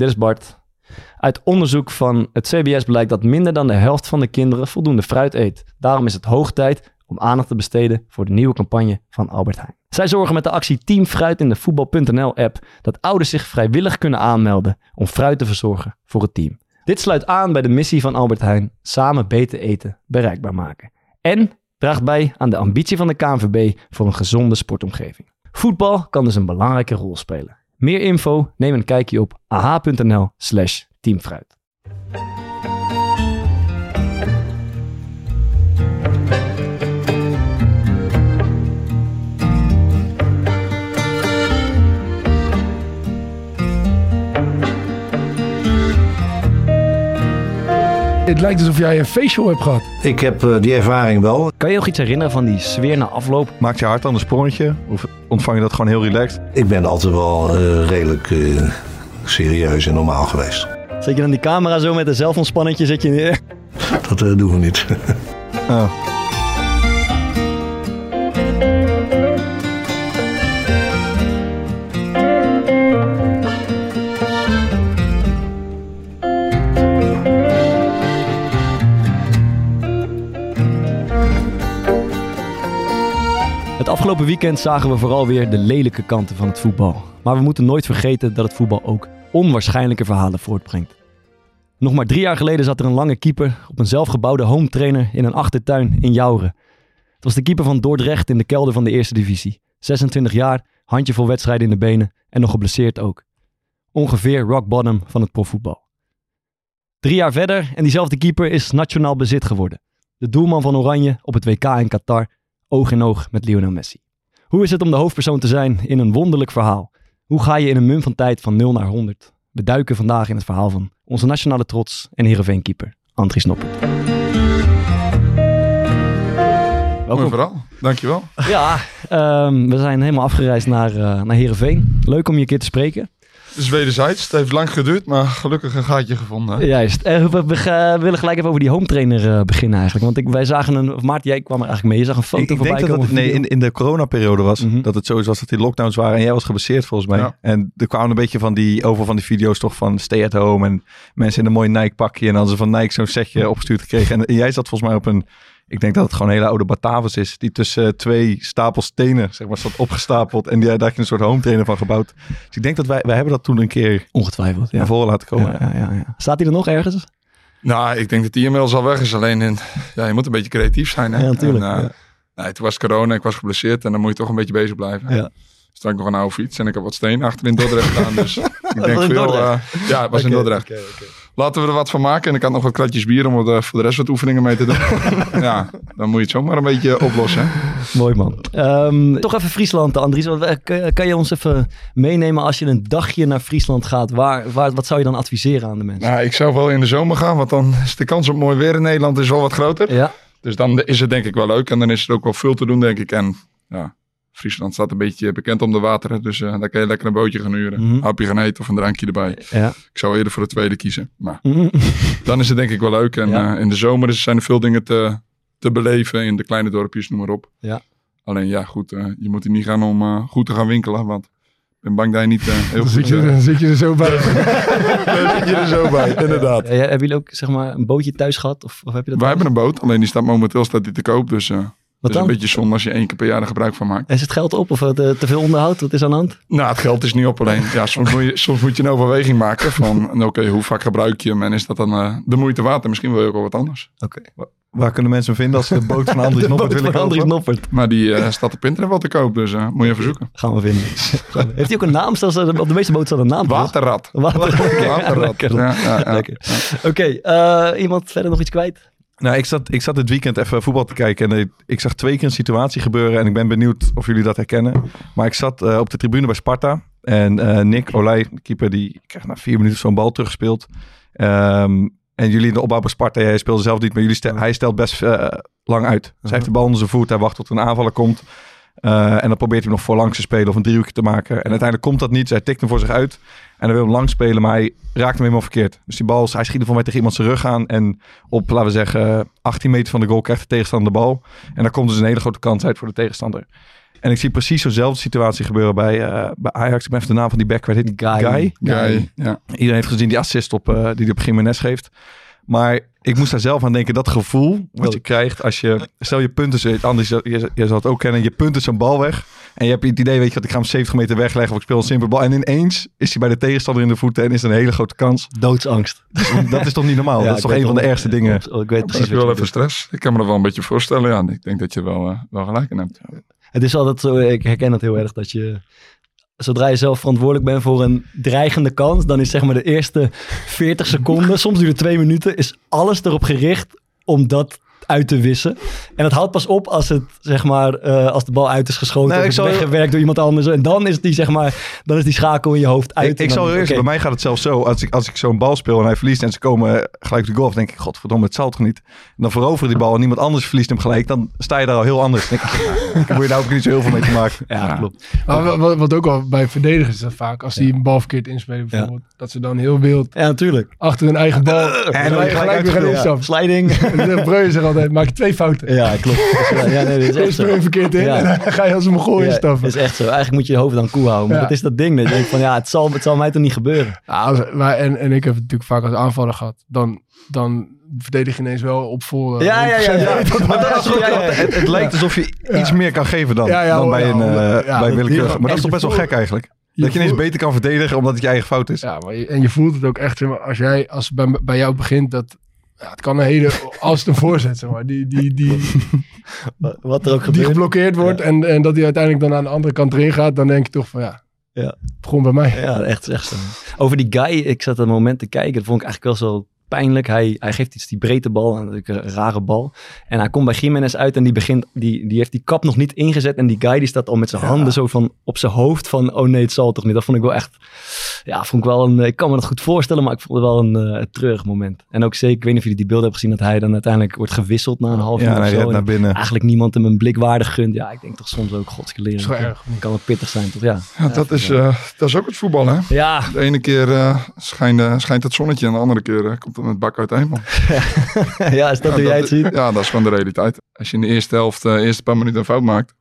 dit is Bart. Uit onderzoek van het CBS blijkt dat minder dan de helft van de kinderen voldoende fruit eet. Daarom is het hoog tijd om aandacht te besteden voor de nieuwe campagne van Albert Heijn. Zij zorgen met de actie Team Fruit in de voetbal.nl app dat ouders zich vrijwillig kunnen aanmelden om fruit te verzorgen voor het team. Dit sluit aan bij de missie van Albert Heijn: samen beter eten bereikbaar maken. En draagt bij aan de ambitie van de KNVB voor een gezonde sportomgeving. Voetbal kan dus een belangrijke rol spelen. Meer info neem een kijkje op aha.nl/slash teamfruit. Het lijkt alsof jij een facial hebt gehad. Ik heb uh, die ervaring wel. Kan je nog iets herinneren van die sfeer na afloop? Maakt je hart dan een sprongetje? Of ontvang je dat gewoon heel relaxed? Ik ben altijd wel uh, redelijk uh, serieus en normaal geweest. Zet je dan die camera zo met een zelfontspanning zet je neer? Dat doen we niet. oh. Afgelopen weekend zagen we vooral weer de lelijke kanten van het voetbal. Maar we moeten nooit vergeten dat het voetbal ook onwaarschijnlijke verhalen voortbrengt. Nog maar drie jaar geleden zat er een lange keeper op een zelfgebouwde home trainer in een achtertuin in Jouren. Het was de keeper van Dordrecht in de kelder van de eerste divisie. 26 jaar, handjevol wedstrijden in de benen en nog geblesseerd ook. Ongeveer rock bottom van het profvoetbal. Drie jaar verder en diezelfde keeper is nationaal bezit geworden. De doelman van Oranje op het WK in Qatar oog in oog met Lionel Messi. Hoe is het om de hoofdpersoon te zijn in een wonderlijk verhaal? Hoe ga je in een mum van tijd van 0 naar 100? We duiken vandaag in het verhaal van onze nationale trots en Heerenveen-keeper Andries Noppert. Welkom. Mooi verhaal, dankjewel. Ja, um, we zijn helemaal afgereisd naar, uh, naar Heerenveen. Leuk om je een keer te spreken. Wederzijds. Het heeft lang geduurd, maar gelukkig een gaatje gevonden. Juist. Uh, we, we, we, willen gelijk even over die home trainer uh, beginnen eigenlijk. Want ik, wij zagen een... Of Maarten, jij kwam er eigenlijk mee. Je zag een foto ik, ik voorbij denk komen. Dat het, nee, in, in de coronaperiode was. Mm -hmm. Dat het sowieso was dat die lockdowns waren. En jij was geblesseerd volgens mij. Ja. En er kwamen een beetje van die... Over van die video's toch van stay at home. En mensen in een mooi Nike pakje. En hadden ze van Nike zo'n setje opgestuurd gekregen. En, en jij zat volgens mij op een... Ik denk dat het gewoon een hele oude Batavus is. Die tussen uh, twee stapels stenen zeg maar, stond opgestapeld. En die, daar had je een soort home trainer van gebouwd. Dus ik denk dat wij, wij hebben dat toen een keer ongetwijfeld ja. naar voren laten komen. Ja, ja, ja, Staat hij er nog ergens? Nou, ik denk dat die inmiddels al weg is. Alleen in, ja, je moet een beetje creatief zijn. Hè? Ja, natuurlijk. En, uh, nee, toen was corona, ik was geblesseerd. En dan moet je toch een beetje bezig blijven. Ja. Stond ik nog een oude fiets en ik heb wat steen achter in Dordrecht staan. Dus ik denk veel... Uh, ja, het was okay, in Dordrecht. Okay, okay. Laten we er wat van maken. En ik had nog wat kratjes bier om er voor de rest wat oefeningen mee te doen. ja, dan moet je het zomaar een beetje oplossen. Mooi man. Um, toch even Friesland, Andries. Kan je ons even meenemen als je een dagje naar Friesland gaat? Waar, waar, wat zou je dan adviseren aan de mensen? Nou, ik zou wel in de zomer gaan. Want dan is de kans op mooi weer in Nederland is wel wat groter. Ja. Dus dan is het denk ik wel leuk. En dan is er ook wel veel te doen, denk ik. En ja, Friesland staat een beetje bekend om de wateren. Dus uh, daar kan je lekker een bootje gaan huren. Mhm. Hapje gaan eten of een drankje erbij. Ja. Ik zou eerder voor de tweede kiezen. Maar Mm. dan is het denk ik wel leuk. En Ja. uh, in de zomer zijn er veel dingen te, te beleven. In de kleine dorpjes, noem maar op. Ja. Alleen ja, goed. uh, je moet er niet gaan om goed te gaan winkelen. Want ik ben bang dat je niet heel Dan goed... zit, je, dan zit je er zo bij. dan zit je er zo bij, inderdaad. Ja, hebben jullie ook zeg maar, een bootje thuis gehad? Of, of heb je dat Wij hebben een boot. Alleen die staat momenteel staat die te koop. Dus Wat het is dan? een beetje zonde als je één keer per jaar er gebruik van maakt. Is het geld op of eh, te, te veel onderhoud? Wat is aan de hand? Nou, het geld is niet op alleen. Ja, soms, moet je, soms moet je een overweging maken van, oké, hoe vaak gebruik je hem en is dat dan eh, de moeite waard? En misschien wil je ook wel wat anders. Oké. Waar kunnen mensen vinden als ze de boot van Andries De boot van Andries Noppert. Maar die eh, staat op internet wel te koop, dus moet je even zoeken. Gaan we vinden. Heeft hij ook een naam? Er- op de meeste boten staat een naam. Waterrad. Water. Waterrad. Ja, ja, ja. Oké, eh, iemand verder nog iets kwijt? Nou, ik zat, ik zat dit weekend even voetbal te kijken en ik, ik zag twee keer een situatie gebeuren en ik ben benieuwd of jullie dat herkennen. Maar ik zat eh, op de tribune bij Sparta En eh, Nick Olij, de keeper, die krijgt na vier minuten zo'n bal teruggespeeld. Ehm, en jullie in de opbouw bij Sparta, hij speelde zelf niet, maar jullie stel- hij stelt best eh, lang uit. Zij heeft de bal onder zijn voet, hij wacht tot een aanvaller komt. Eh, en dan probeert hij nog voorlangs te spelen of een driehoekje te maken. En uiteindelijk komt dat niet. Zij tikt hem voor zich uit. En hij wil hem lang spelen, maar hij raakt hem helemaal verkeerd. Dus die bal, hij schiet er voor mij tegen iemand zijn rug aan. En op, laten we zeggen, 18 meter van de goal krijgt de tegenstander de bal. En dan komt dus een hele grote kans uit voor de tegenstander. En ik zie precies zo'nzelfde situatie gebeuren bij, eh, bij Ajax. Ik ben even de naam van die back kwijt. Guy. Guy. Guy, ja. Iedereen heeft gezien die assist op, eh, die hij op Jiménez geeft. Maar ik moest daar zelf aan denken. Dat gevoel wat je krijgt als je... Stel je punten zit. Anders, je, je zal het ook kennen. Je punt is een bal weg. En je hebt het idee, weet je wat, ik ga hem 70 meter wegleggen. Of ik speel een simpele bal. En ineens is hij bij de tegenstander in de voeten. En is er een hele grote kans. Doodsangst. Dat is toch niet normaal? Ja, dat is toch een van de ergste dingen. Ik weet Dat precies is wel je even stress. Ik kan me dat wel een beetje voorstellen. Ja, ik denk dat je wel, eh, wel gelijk in hebt. Het is altijd zo, ik herken het heel erg, dat je... Zodra je zelf verantwoordelijk bent voor een dreigende kans, dan is zeg maar de eerste 40 seconden, soms duurt het twee minuten, is alles erop gericht om dat uit te wissen. En het houdt pas op als het, zeg maar, eh, als de bal uit is geschoten Nee, of ik is zal- weggewerkt door iemand anders. En dan is die, zeg maar, dan is die schakel in je hoofd uit. Ik, zal eerst, bij mij gaat het zelfs zo. Als ik, als ik zo'n bal speel en hij verliest en ze komen gelijk op de dan denk ik, godverdomme, het zal toch niet. En dan veroveren die bal en iemand anders verliest hem gelijk, dan sta je daar al heel anders. Dan denk ik, ik heb daar ook niet zo heel veel mee te maken. Ja, klopt. Maar wa- wat, wat ook al bij verdedigers is dat vaak, als die een bal verkeerd inspelen bijvoorbeeld, dat ze dan heel wild Ja, natuurlijk. achter hun eigen bal en dan gelijk, gelijk gelijk weer gaan. Sliding. Breuer altijd, maak je twee fouten. Ja, klopt. Ja, nee, dat is echt zo. verkeerd in Ja. en dan ga je als een mogol Ja, instappen. is echt zo. Eigenlijk moet je je hoofd dan koel houden. Maar Ja. dat is dat ding. Dat je denkt van, ja, het zal, het zal mij toch niet gebeuren. Ja, maar, en, en ik heb het natuurlijk vaak als aanvaller gehad. Dan, dan verdedig je ineens wel op voor. Ja, ja, ja, ja. Maar dat is ook, het, het lijkt alsof je iets meer kan geven dan, Ja, ja, dan bij ja, een ja, eh ja. bij willekeurig. Maar dat is toch best wel gek eigenlijk. Je Dat je ineens voelt- beter kan verdedigen omdat het je eigen fout is. Ja, maar je- en je voelt het ook echt, als jij, als bij, bij jou begint, dat ja, het kan een hele, als het een voorzet, zeg maar, die, die, die, Wat er ook die gebeurt. geblokkeerd wordt en, en dat hij uiteindelijk dan aan de andere kant erin gaat, dan denk je toch van ja, Ja. begon bij mij. Ja, echt, echt zo. Over die guy, ik zat een moment te kijken. Dat vond ik eigenlijk wel zo pijnlijk. Hij, hij geeft iets die breedte bal, een rare bal. En hij komt bij Jiménez uit en die, begint, die, die heeft die kap nog niet ingezet. En die guy die staat al met zijn handen zo van op zijn hoofd van, oh nee, het zal toch niet. Dat vond ik wel echt, ja, vond ik wel een, ik kan me dat goed voorstellen, maar ik vond het wel een uh, treurig moment. En ook zeker, ik weet niet of jullie die beelden hebben gezien, dat hij dan uiteindelijk wordt gewisseld na een half Ja, uur en of hij zo. naar binnen. Eigenlijk niemand hem een blik waardig gunt. Ja, ik denk toch soms ook, is wel erg. Kan het pittig zijn, toch? Ja. Ja, dat, is, eh, dat is ook het voetbal, hè? Ja, De ene keer eh, schijnt, eh, schijnt het zonnetje en de andere keer komt met bak uit de hemel. ja, is dat Ja, hoe jij het ziet? Ja, dat is gewoon de realiteit. Als je in de eerste helft, de eerste paar minuten een fout maakt,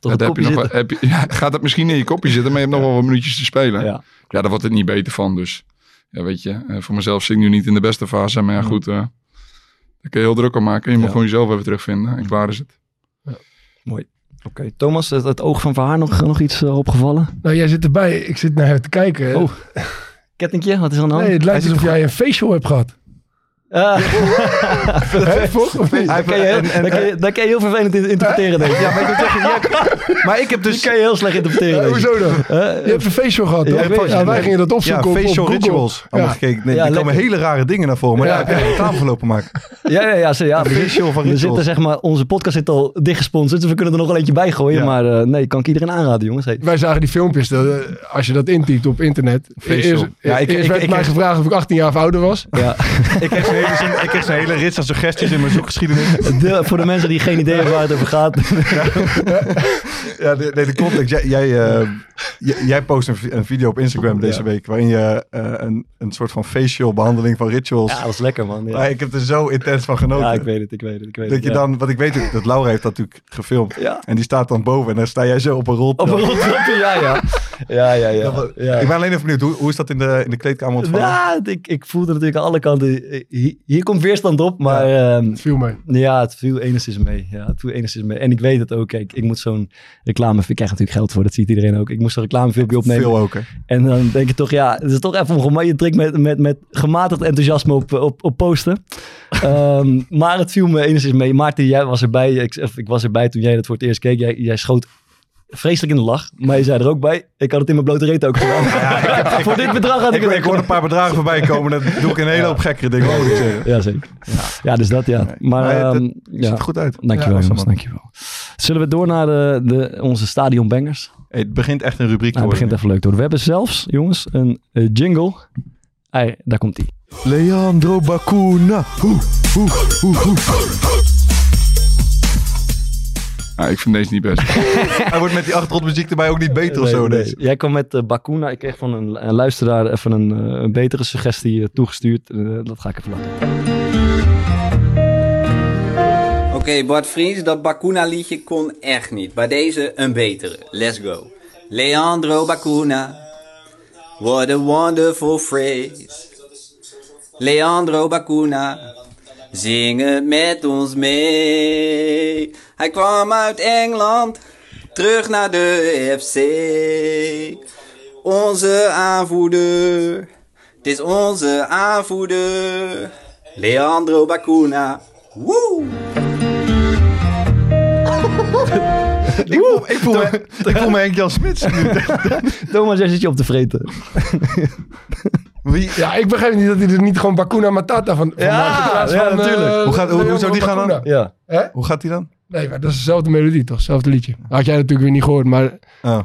dan heb je kopje nog, wel- heb je, ja, gaat het misschien in je kopje zitten, maar je hebt nog wel wat minuutjes te spelen. Ja, Ja. daar wordt het niet beter van. Dus ja, weet je, eh, voor mezelf zit ik nu niet in de beste fase. Maar ja, goed, eh, daar kun je heel druk om maken. Je moet Ja. gewoon jezelf even terugvinden. En klaar is het. Oké, Thomas, het, het oog van Verhaar nog, nog iets eh, opgevallen? Nou, jij zit erbij, ik zit naar hem te kijken. Oh, Kettingje, wat is er hand? nee, het lijkt alsof jij een facial hebt gehad. Ah. Dat, kan je, heel- dat, kan je, dat kan je heel vervelend in- interpreteren, denk ik. Ja, maar ik, moet zeggen, jij- Maar ik heb dat dus... kan je heel slecht interpreteren. Ja, denk ik. hoezo dan? Je hebt een facial gehad, Ja, weet Ja, wij gingen dat Ja, opzoeken op, op facial Google. rituals. Allemaal Ja. gekeken. Nee, Ja, die komen hele rare dingen naar voren. Maar Ja. daar heb jij reclame voor lopen maken. ja, ja, ja, ja. Facial van We rituals. zitten, zeg maar, onze podcast zit al dichtgesponsord, dus we kunnen er nog wel eentje bij gooien. Ja. Maar eh, nee, kan ik iedereen aanraden, jongens. Hey. Wij zagen die filmpjes, dat, eh, als je dat intypt op internet. Facial. Eerst, Ja, ik- eerst ik- werd ik- mij ik- gevraagd of ik 18 jaar of ouder was. Ja. Ik kreeg zo'n hele, zin- ik kreeg zo'n hele rits aan suggesties in mijn zoekgeschiedenis. De- voor de mensen die geen idee hebben waar het over gaat. Ja, nee, nee, de context. Jij, jij, eh, jij post een, een video op Instagram deze Ja. week... waarin je eh, een, een soort van facial behandeling van rituals... Ja, dat was lekker, man. Ja, Maar ik heb er zo intens van genoten. ja ik weet het, ik weet het. Ik weet dat het, je ja. dan, want ik weet dat Laura heeft dat natuurlijk gefilmd. Ja. En die staat dan boven en dan sta jij zo op een roltrap. Op een roltrapje, ja, ja. Ja, ja, ja. ja. Ik ben alleen even benieuwd, hoe, hoe is dat in de, in de kleedkamer ontvangen? Ja, ik, ik voelde natuurlijk aan alle kanten. Hier, komt weerstand op, maar ehm, Viel mee. ja, het viel enigszins mee. Ja, het viel enigszins mee. En ik weet het ook. Kijk, ik moet zo'n reclame... Ik krijg natuurlijk geld voor, dat ziet iedereen ook. Ik moest een reclamefilmpje opnemen. Veel ook, hè? En dan denk je toch, ja, het is toch even een je met, met, met gematigd enthousiasme op, op, op posten. Ehm, maar het viel me enigszins mee. Maarten, jij was erbij. Ik, ik was erbij toen jij dat voor het eerst keek. Jij, jij schoot vreselijk in de lach. Maar je zei er ook bij. Ik had het in mijn blote reet ook gedaan. voor dit bedrag had ik, Ik, het ik hoorde een paar bedragen voorbij komen. Dat doe ik een hele hoop gekkere dingen. Ja, zeker. Ja, dus dat ja. Maar, Maar het- ehm, Het ja. ziet er goed uit. Dankjewel Ja, jongens, dankjewel. Zullen we door naar de, de, onze stadionbangers? Hey, het begint echt een rubriek te Nou, het begint even leuk te worden. We hebben zelfs, jongens, een eh, jingle. Hey, daar komt ie. Leandro Bacuna. Hoe, hoe, hoe, hoe. Ah, ik vind deze niet best. Hij wordt met die achtergrondmuziek erbij ook niet beter of zo. nee. Deze. Jij kwam met uh, Bakuna. Ik kreeg van een, een luisteraar even een, uh, een betere suggestie uh, toegestuurd. Uh, dat ga ik even laten. Oké, okay, Bart Vries, dat Bakuna liedje kon echt niet. Bij deze een betere. Let's go. Leandro Bakuna. What a wonderful phrase. Leandro Bakuna. Zing het met ons mee. Hij kwam uit Engeland, terug naar de FC. Onze aanvoerder, het is onze aanvoerder. Leandro Bacuna. Woe! ik, voel, ik, voel me, ik voel me Henk Jan Smits. Thomas, jij zit je op te vreten. Wie? Ja, ik begrijp niet dat hij er niet gewoon Bakuna Matata van, van ja, maakt. Ja, van, natuurlijk. Uh, hoe, gaat, hoe, hoe zou die gaan dan? Ja. Hè? Hoe gaat die dan? Nee, maar dat is dezelfde melodie toch? Hetzelfde liedje. Had jij natuurlijk weer niet gehoord, maar... Oh.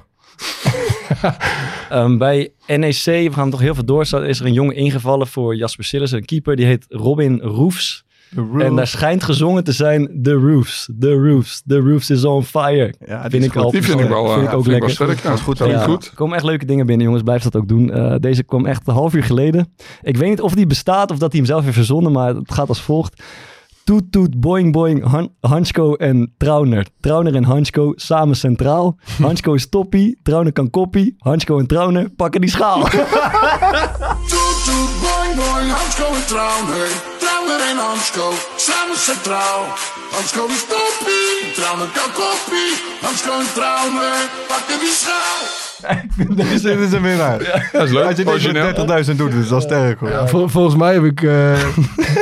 um, bij NEC, we gaan toch heel veel door, is er een jongen ingevallen voor Jasper Sillissen, een keeper, die heet Robin Roefs. En daar schijnt gezongen te zijn The Roofs, The Roofs, The Roofs is on fire. Ja, vind ik, die vind ik wel, vind uh, ik ook vind lekker. Ik wel sterk, ja. Dat is goed. Dat ja, goed. Er komen echt leuke dingen binnen, jongens. Blijf dat ook doen. Uh, deze kwam echt een half uur geleden. Ik weet niet of die bestaat of dat hij hem zelf heeft verzonnen, maar het gaat als volgt. Toet toet boing boing Han Hansko en Trauner. Trauner en Hansko samen centraal. Hansko is toppie, Trauner kan koppie. Hansko en Trauner pakken die schaal. toet toet boing boing Hansko en Trauner. Trauner en Hansko samen centraal. Hansko is toppie, Trauner kan koppie. Hansko en Trauner pakken die schaal. Dit is een winnaar. Ja, dat is leuk. Als je dit 30.000 doet, dus dat is sterk hoor. Ja, vol, volgens mij heb ik, uh,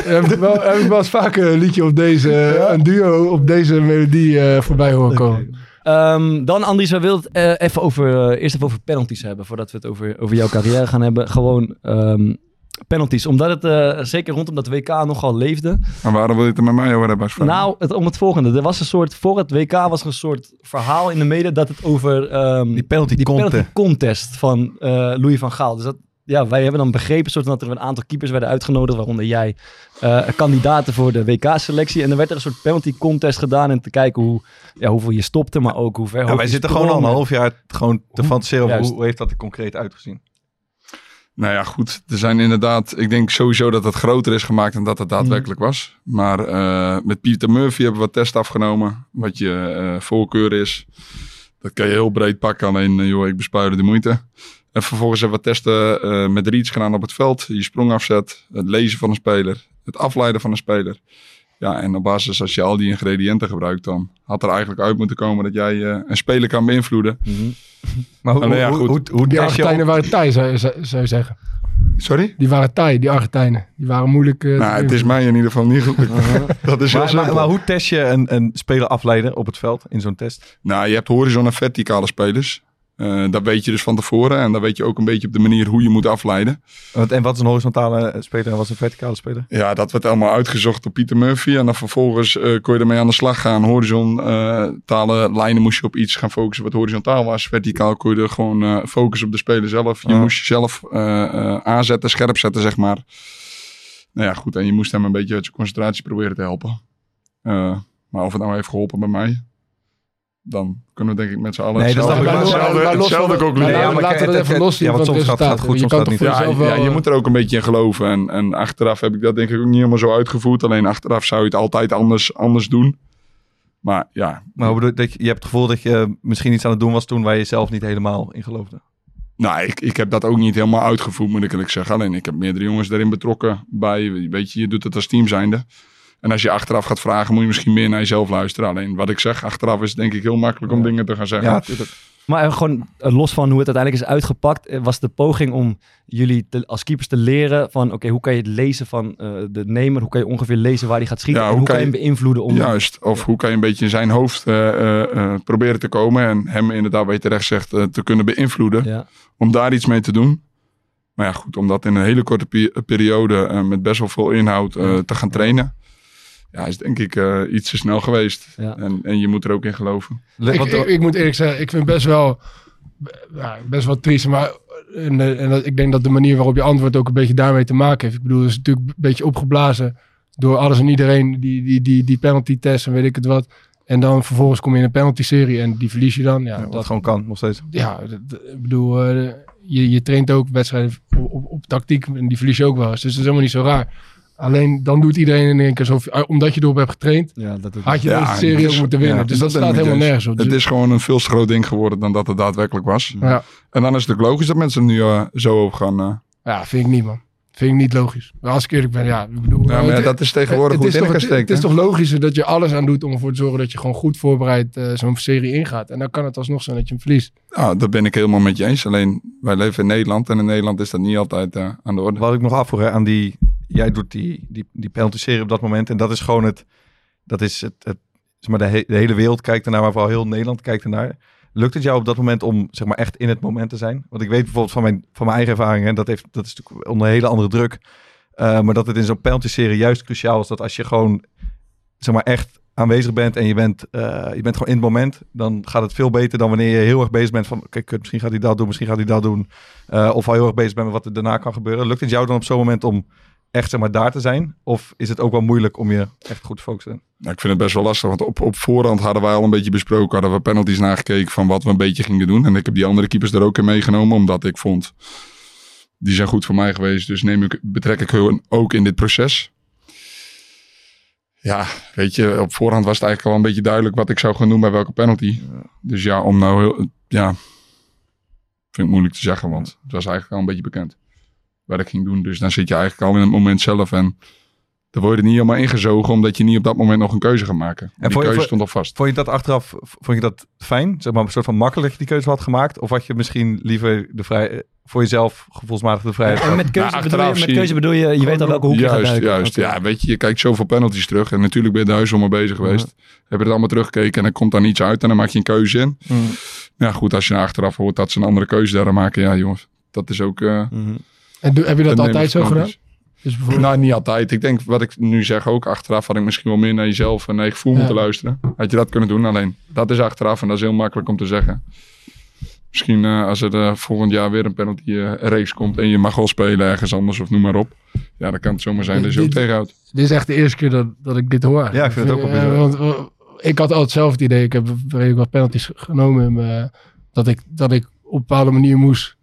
heb, ik wel, heb ik wel eens vaker een liedje op deze, ja? een duo op deze melodie uh, voorbij horen komen. Okay. Um, dan Andries, we wilden het uh, even over, eerst even over penalties hebben, voordat we het over, over jouw carrière gaan hebben. Gewoon um, penalties, omdat het uh, zeker rondom dat WK nogal leefde. Maar waarom wil je het er met mij over hebben? Nou, het, om het volgende. Er was een soort, voor het WK was er een soort verhaal in de media dat het over um, die penalty, die contest. penalty contest van uh, Louis van Gaal. Dus dat, ja, wij hebben dan begrepen soort dat er een aantal keepers werden uitgenodigd, waaronder jij, uh, kandidaten voor de WK-selectie. En er werd er een soort penalty contest gedaan en te kijken hoe, ja, hoeveel je stopte, maar ook hoe ver ja, Wij zitten gewoon al een half jaar gewoon te fantaseren over hoe, hoe heeft dat er concreet uitgezien. Nou ja, goed. Er zijn inderdaad, ik denk sowieso dat het groter is gemaakt dan dat het daadwerkelijk was. Maar uh, met Pieter Murphy hebben we wat test afgenomen. Wat je uh, voorkeur is. Dat kan je heel breed pakken. Alleen, uh, joh, ik bespuurde de moeite. En vervolgens hebben we testen met reads gedaan op het veld. Je sprongafzet, het lezen van een speler, het afleiden van een speler. Ja, en op basis als je al die ingrediënten gebruikt, dan had er eigenlijk uit moeten komen dat jij uh, een speler kan beïnvloeden. Mm-hmm. Maar hoe, ja, hoe, goed. hoe, hoe Die Argentijnen waren Thai, zou, zou, je zeggen. Sorry? Die waren Thai, die Argentijnen. Die waren moeilijk... uh, Nou, het is mij in ieder geval niet gelukt. dat is heel maar, maar hoe test je een, een speler afleiden op het veld in zo'n test? Nou, je hebt horizon- en verticale spelers. Uh, dat weet je dus van tevoren. En dan weet je ook een beetje op de manier hoe je moet afleiden. En wat is een horizontale speler en wat is een verticale speler? Ja, dat werd allemaal uitgezocht door Pieter Murphy. En dan vervolgens uh, kon je ermee aan de slag gaan. Horizontale uh, lijnen moest je op iets gaan focussen wat horizontaal was. Verticaal kon je er gewoon focussen op de speler zelf. Je moest jezelf aanzetten, scherp zetten, zeg maar. Nou ja, goed. En je moest hem een beetje uit zijn concentratie proberen te helpen. Maar of het nou heeft geholpen bij mij, dan kunnen we denk ik met z'n allen Nee, hetzelfde, concluderen. maar Ja, maar laten we dat even het- los zien ja, van want het soms gaat het goed, soms gaat het voor Ja, jezelf ja, wel, je eh, moet er ook een beetje in geloven. En, en achteraf heb ik dat denk ik ook niet helemaal zo uitgevoerd. Alleen achteraf zou je het altijd anders, anders doen. Maar ja, Maar bedoel, dat je, je hebt het gevoel dat je misschien iets aan het doen was toen waar je zelf niet helemaal in geloofde. nou, ik, ik heb dat ook niet helemaal uitgevoerd, moet ik eerlijk zeggen. Alleen ik heb meerdere jongens daarin betrokken bij. Weet je, je doet het als team zijnde. En als je achteraf gaat vragen, moet je misschien meer naar jezelf luisteren. Alleen wat ik zeg, achteraf is het denk ik heel makkelijk om dingen te gaan zeggen. Ja, natuurlijk. Maar uh, gewoon uh, los van hoe het uiteindelijk is uitgepakt, uh, was de poging om jullie te, als keepers te leren van oké, hoe kan je het lezen van uh, de nemer? Hoe kan je ongeveer lezen waar hij gaat schieten? Ja, en hoe hoe kan je hem beïnvloeden om... Juist, of hoe kan je een beetje in zijn hoofd uh, uh, proberen te komen en hem inderdaad, wat je terecht zegt, uh, te kunnen beïnvloeden. Ja. Om daar iets mee te doen. Maar ja, goed, om dat in een hele korte pe- periode uh, met best wel veel inhoud uh, te gaan trainen. Ja, is denk ik uh, iets te snel geweest. Ja. En, en je moet er ook in geloven. Ik, ik, ik, moet eerlijk zeggen, ik vind best wel ja, best wel triest. Maar en, eh, en dat- ik denk dat de manier waarop je antwoordt ook een beetje daarmee te maken heeft. Ik bedoel, het is natuurlijk een beetje opgeblazen door alles en iedereen die, die, die, die penalty test en weet ik het wat. En dan vervolgens kom je in een penalty serie en die verlies je dan. Ja, Ja, wat dat, gewoon kan, nog steeds. ja dat- ik bedoel, eh, je, je traint ook wedstrijden op, op, op tactiek en die verlies je ook wel eens. Dus dat is helemaal niet zo raar. Alleen dan doet iedereen in één keer zo, ah, omdat je erop hebt getraind, Ja, dat het, had je Ja, deze serie dus- ook moeten winnen. ja, dus dat staat helemaal nergens op. Het Dus- is gewoon een veel te groot ding geworden dan dat het daadwerkelijk was. ja, En dan is het ook logisch dat mensen er nu eh, zo op gaan. eh. ja, vind ik niet man. Vind ik niet logisch. Maar als ik eerlijk ben, ja, ik bedoel... Ja, eh, maar ja, het- dat is tegenwoordig hoe het het is, in toch, elkaar het, steekt. het is toch logischer dat je alles aan doet om ervoor te zorgen dat je gewoon goed voorbereid eh, zo'n serie ingaat. En dan kan het alsnog zijn dat je hem verliest. Ja, dat ben ik helemaal met je eens. Alleen wij leven in Nederland en in Nederland is dat niet altijd eh, aan de orde. Wat ik nog afvroeg hè, aan die... Jij doet die, die, die penalty-serie op dat moment. En dat is gewoon het... Dat is het... het zeg maar de, de hele wereld kijkt ernaar, maar vooral heel Nederland kijkt ernaar. Lukt het jou op dat moment om zeg maar, echt in het moment te zijn? Want ik weet bijvoorbeeld van mijn, van mijn eigen ervaring... Hè, dat, heeft, dat is natuurlijk onder een hele andere druk. eh, maar dat het in zo'n penalty-serie juist cruciaal is... dat als je gewoon zeg maar, echt aanwezig bent... en je bent, eh, je bent gewoon in het moment... dan gaat het veel beter dan wanneer je heel erg bezig bent van... kijk, misschien gaat hij dat doen, misschien gaat hij dat doen... Eh, of al heel erg bezig bent met wat er daarna kan gebeuren. Lukt het jou dan op zo'n moment om echt zeg maar, daar te zijn? Of is het ook wel moeilijk om je echt goed te focussen? Nou, ik vind het best wel lastig, want op, op voorhand hadden wij al een beetje besproken, hadden we penalties nagekeken van wat we een beetje gingen doen. En ik heb die andere keepers er ook in meegenomen, omdat ik vond, die zijn goed voor mij geweest, dus neem ik, betrek ik hun ook in dit proces. Ja, weet je, op voorhand was het eigenlijk al een beetje duidelijk wat ik zou gaan doen bij welke penalty. Dus ja, om nou heel, ja, vind ik moeilijk te zeggen, want het was eigenlijk al een beetje bekend ging doen. Dus dan zit je eigenlijk al in het moment zelf en dan word je er niet helemaal ingezogen, omdat je niet op dat moment nog een keuze gaat maken. En die voor je- keuze voor- stond al vast. Vond je dat achteraf vond je dat fijn? Zeg maar een soort van makkelijk dat je die keuze had gemaakt? Of had je misschien liever de vrij, voor jezelf gevoelsmatig de vrijheid met keuze, Nou, bedoel, je, achteraf met zie- keuze bedoel je, je weet al welke hoek je gaat Juist, duiken. juist. Oké. Ja, weet je, je kijkt zoveel penalties terug. En natuurlijk ben je thuis al mee bezig geweest. Heb je het allemaal teruggekeken en dan komt daar niets uit. En dan maak je een keuze in. Mm. Ja, goed, als je naar achteraf hoort dat ze een andere keuze daar maken. Ja, jongens, dat is ook... eh, Mhm. En doe- heb je dat altijd zo gedaan? Dus bijvoorbeeld, Nou, niet altijd. Ik denk, wat ik nu zeg ook, achteraf had ik misschien wel meer naar jezelf en naar je gevoel Ja. moeten luisteren. Had je dat kunnen doen, alleen dat is achteraf en dat is heel makkelijk om te zeggen. Misschien eh, als er eh, volgend jaar weer een penalty eh, race komt en je mag wel spelen ergens anders of noem maar op. Ja, dan kan het zomaar zijn dat je ook Dit- tegenhoudt. dit is echt de eerste keer dat, dat ik dit hoor. Ja, ik vind het ook wel want, ik had altijd zelf het idee, ik heb redelijk wat penalties genomen, dat, ik, dat ik op een bepaalde manier moest,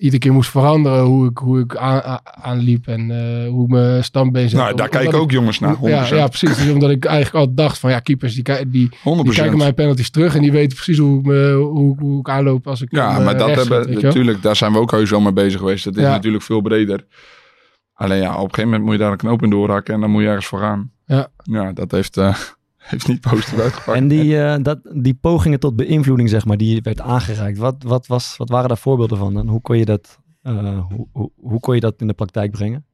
iedere keer moest veranderen hoe ik, hoe ik aan, aan- aanliep en eh, hoe mijn standbeen zette. Nou, daar kijken ik- ook jongens naar, 100%. Ja, ja, precies. Dus omdat ik eigenlijk altijd dacht van ja, keepers die, die, 100%. die kijken mijn penalties terug en die weten precies hoe ik, me, hoe, hoe ik aanloop als ik Ja, hem, eh, maar dat hebben natuurlijk, daar zijn we ook heus wel mee bezig geweest. Dat is Ja. natuurlijk veel breder. Alleen ja, op een gegeven moment moet je daar een knoop in doorhakken en dan moet je ergens voor gaan. Ja. Ja, dat heeft, eh, heeft niet positief uitgepakt. En die, eh, dat, die pogingen tot beïnvloeding, zeg maar, die werd aangereikt. Wat, wat, was, wat waren daar voorbeelden van? En hoe kon je dat, eh, hoe, hoe, hoe kon je dat in de praktijk brengen?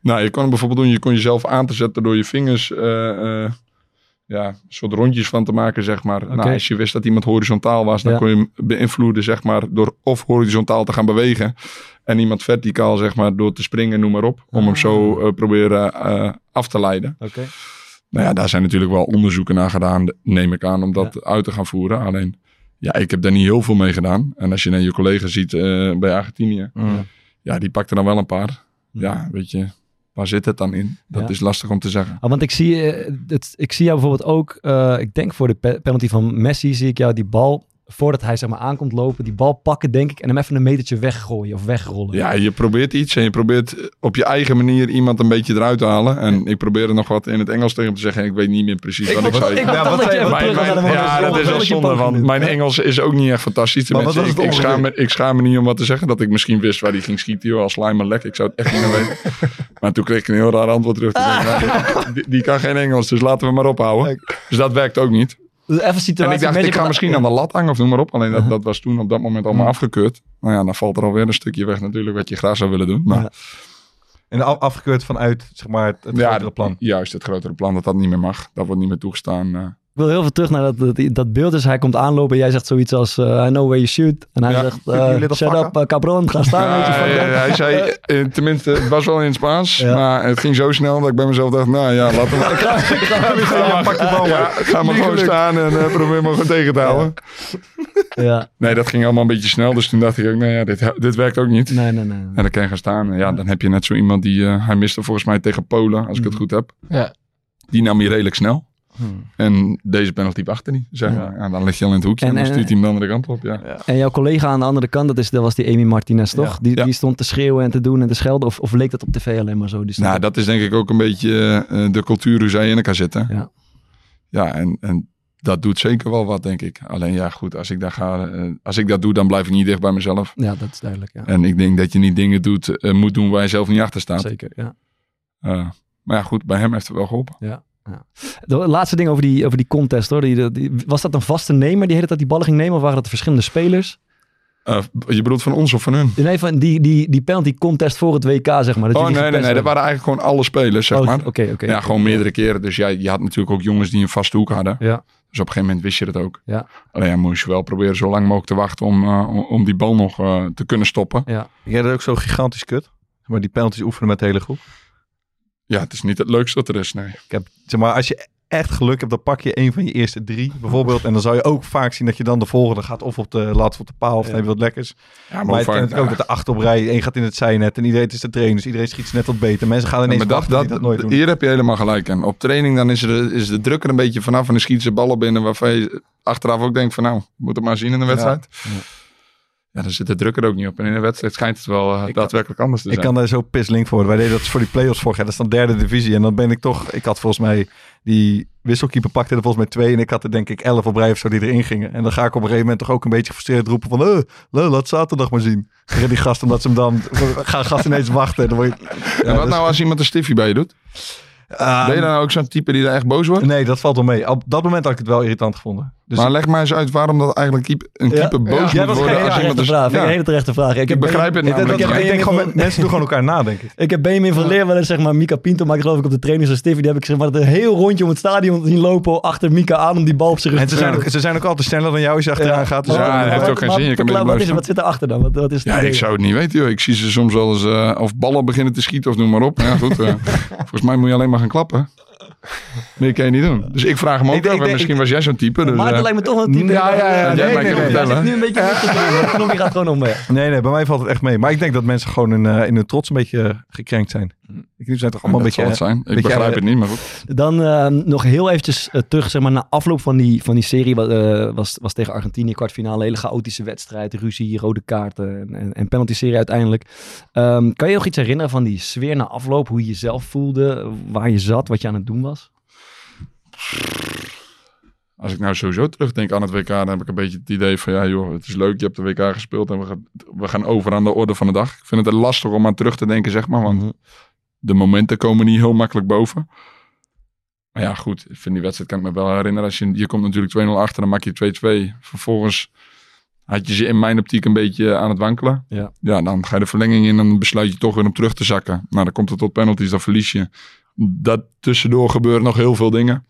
Nou, je kon het bijvoorbeeld doen, je kon jezelf aan te zetten door je vingers eh, ja, een soort rondjes van te maken, zeg maar. Nou, als je wist dat iemand horizontaal was, dan Ja. kon je hem beïnvloeden, zeg maar, door of horizontaal te gaan bewegen. En iemand verticaal, zeg maar, door te springen, noem maar op. Om hem zo Ah. eh, proberen af te leiden. Oké. Nou ja, daar zijn natuurlijk wel onderzoeken naar gedaan, neem ik aan, om dat uit te gaan voeren. Alleen, ja, ik heb daar niet heel veel mee gedaan. En als je naar je collega ziet eh, bij Argentinië, ja, die pakte dan wel een paar. Ja, weet je, waar zit het dan in? Dat Ja. is lastig om te zeggen. Ah, want ik zie, eh, het, ik zie jou bijvoorbeeld ook, eh, ik denk voor de pe- penalty van Messi, zie ik jou die bal, voordat hij zeg maar aankomt lopen, die bal pakken denk ik en hem even een metertje weggooien of wegrollen. Ja, je probeert iets en je probeert op je eigen manier iemand een beetje eruit te halen. En ik probeerde nog wat in het Engels tegen hem te zeggen. en Ik weet niet meer precies wat ik zei. Ja, ja, dat is wel zonde, want mijn Engels is ook niet echt fantastisch. Maar wat Tenminste, was ik, schaam me, ongeveer? ik schaam me niet om wat te zeggen. Dat ik misschien wist waar hij ging schieten. Joh, als maar lek. Ik zou het echt niet meer weten. Maar toen kreeg ik een heel raar antwoord terug. Nou, die, die kan geen Engels, dus laten we maar ophouden. Dus dat werkt ook niet. Dus even En situatie. ik dacht, ik ga misschien aan de lat hangen of noem maar op. Alleen dat, dat was toen op dat moment allemaal afgekeurd. Nou ja, dan valt er alweer een stukje weg natuurlijk wat je graag zou willen doen. Maar. En af- afgekeurd vanuit zeg maar, het, het ja, grotere plan. Juist, het grotere plan dat dat niet meer mag. Dat wordt niet meer toegestaan. Eh. Ik wil heel veel terug naar dat, dat, dat beeld. Dus hij komt aanlopen en jij zegt zoiets als... eh, I know where you shoot. En hij Ja. zegt... Eh, little shut up, uh, cabron. Ga staan. Ja, ja, ja, hij zei, eh, tenminste, het was wel in het Spaans, Ja. maar het ging zo snel dat ik bij mezelf dacht, nou ja, laten we maar. Ga maar, pak de bal ja, ga maar gewoon staan en eh, probeer me gewoon tegen te houden. Ja, Nee, dat ging allemaal een beetje snel, dus toen dacht ik ook, nou ja, dit, dit werkt ook niet. nee, nee, nee. En dan kan je gaan staan. En ja, dan heb je net zo iemand die, eh, hij miste volgens mij tegen Polen, als ik het goed heb. Ja. Die nam je redelijk snel. Hmm. En deze penalty achter niet. Zeg maar. Ja, dan lig je al in het hoekje en, En- dan stuurt hij hem de andere kant op. Ja. En jouw collega aan de andere kant, dat, is, dat was die Amy Martinez, toch? Ja. Die, Ja. die stond te schreeuwen en te doen en te schelden. Of, of leek dat op tv alleen maar zo? Die Nou, dat is denk ik ook een beetje eh, de cultuur hoe zij in elkaar zitten. Ja. Ja, en, en dat doet zeker wel wat, denk ik. Alleen ja, goed, als ik, daar ga, eh, als ik dat doe, dan blijf ik niet dicht bij mezelf. Ja, dat is duidelijk. Ja. En ik denk dat je niet dingen doet, eh, moet doen waar je zelf niet achter staat. Zeker, ja. Eh, maar ja, goed, bij hem heeft het wel geholpen. De laatste ding over die, over die contest, hoor. Die, die, was dat een vaste nemer die hele tijd die ballen ging nemen? Of waren dat verschillende spelers? Eh, je bedoelt van ons of van hun? Nee, van die, die, die penalty contest voor het WK, zeg maar. Dat Oh nee, nee, nee. Dat waren eigenlijk gewoon alle spelers, zeg Oh, maar. Oké, oké. Ja, gewoon meerdere keren. Dus ja, je had natuurlijk ook jongens die een vaste hoek hadden. Ja. Dus op een gegeven moment wist je dat ook. Ja. Alleen ja, moest je wel proberen zo lang mogelijk te wachten om, eh, om, die bal nog eh, te kunnen stoppen. Ja. Jij dat ook zo gigantisch kut? Maar die penalties oefenen met de hele groep. Ja, het is niet het leukste dat er is, nee. Ik heb, zeg maar, als je echt geluk hebt, dan pak je een van je eerste drie bijvoorbeeld. En dan zou je ook vaak zien dat je dan de volgende gaat of op de lat of op de paal of Ja. dan heb je wat lekkers. Ja, Maar het vaak- natuurlijk ook dat de acht op rij, één gaat in het zijnet en iedereen het is de trainer. Dus iedereen schiet net wat beter. Mensen gaan Ja, ineens maar dat, wachten dat, dat nooit doen. hier heb je helemaal gelijk aan. Op training dan is, er, is de druk er een beetje vanaf en dan schieten ze ballen binnen waarvan je achteraf ook denkt van nou, moet het maar zien in de wedstrijd. Ja, dan zit de druk er ook niet op. En in de wedstrijd schijnt het wel eh, Ik- daadwerkelijk anders te Ik zijn. kan daar zo pislink voor. Wij deden dat voor die play-offs vorig jaar. Dat is dan derde divisie. En dan ben ik toch... Ik had volgens mij... Die wisselkeeper pakte er volgens mij twee. En ik had er denk ik elf op rij of zo die erin gingen. En dan ga ik op een gegeven moment toch ook een beetje gefrustreerd roepen van... le, laat zaterdag maar zien. Tegen die gast omdat ze hem dan... Gaan gasten ineens wachten. En dan word je, en wat dus- nou als iemand een stiffie bij je doet? Ah, ben je dan ook zo'n type die daar echt boos wordt? Nee, dat valt wel mee. Op dat moment had ik het wel irritant gevonden. Dus maar leg maar eens uit waarom dat eigenlijk keep- een Ja. keeper boos Ja, moet dat is worden geen als hele iemand terechte dus- vraag. Vind ik Ja. een hele terechte vraag. Ik begrijp het ik, namelijk. ik, niet. ik denk gewoon, mensen doen gewoon elkaar na, denk ik. Ik heb Benjamin van Leer wel eens, zeg maar, Mika Pinto maakt geloof ik op de training zo'n stiffy. Die heb ik zeg maar een heel rondje om het stadion zien lopen achter Mika aan om die bal op zijn rug En te ze zijn, ook, ze zijn ook altijd sneller dan jou als je achteraan gaat. Dus Ja, ja, dat heeft ook geen zin. Je kan wat, is, wat zit erachter dan? Wat, wat is Ja, ik zou het niet weten, joh. Ik zie ze soms wel eens eh, of ballen beginnen te schieten of noem maar op. Ja, goed. eh, volgens mij moet je alleen maar gaan klappen. Meer kan je niet doen. Dus ik vraag hem ook Ik denk- af. ik misschien was jij zo'n type. Dus, maar het eh, lijkt me toch wel een type. Ja, ja, ja, Ja, jij nee, nee, nee. zit nu een beetje de knopje gaat gewoon omweg. Nee, nee, bij mij valt het echt mee. Maar ik denk dat mensen gewoon in, eh, in hun trots een beetje eh, gekrenkt zijn. Ik zijn toch allemaal dat een beetje... zijn. Ik beetje, begrijp eh, het niet, maar goed. Dan eh, nog heel eventjes eh, terug, zeg maar, na afloop van die, van die serie. wa- eh, was, was tegen Argentinië, kwartfinale. Hele chaotische wedstrijd, ruzie, rode kaarten en, en, en penalty-serie uiteindelijk. Ehm, kan je nog iets herinneren van die sfeer na afloop? Hoe je jezelf voelde, waar je zat, wat je aan het doen was? Als ik nou sowieso terugdenk aan het WK, dan heb ik een beetje het idee van ja joh, het is leuk, je hebt de WK gespeeld en we gaan, we gaan over aan de orde van de dag. Ik vind het lastig om aan terug te denken, zeg maar, want de momenten komen niet heel makkelijk boven. Maar ja, goed, ik vind die wedstrijd kan ik me wel herinneren. Als je, je komt natuurlijk 2-0 achter, dan maak je 2-2. Vervolgens had je ze in mijn optiek een beetje aan het wankelen. Ja. ja, dan ga je de verlenging in en dan besluit je toch weer om terug te zakken. Nou, dan komt het tot penalties, dan verlies je. Dat tussendoor gebeuren nog heel veel dingen.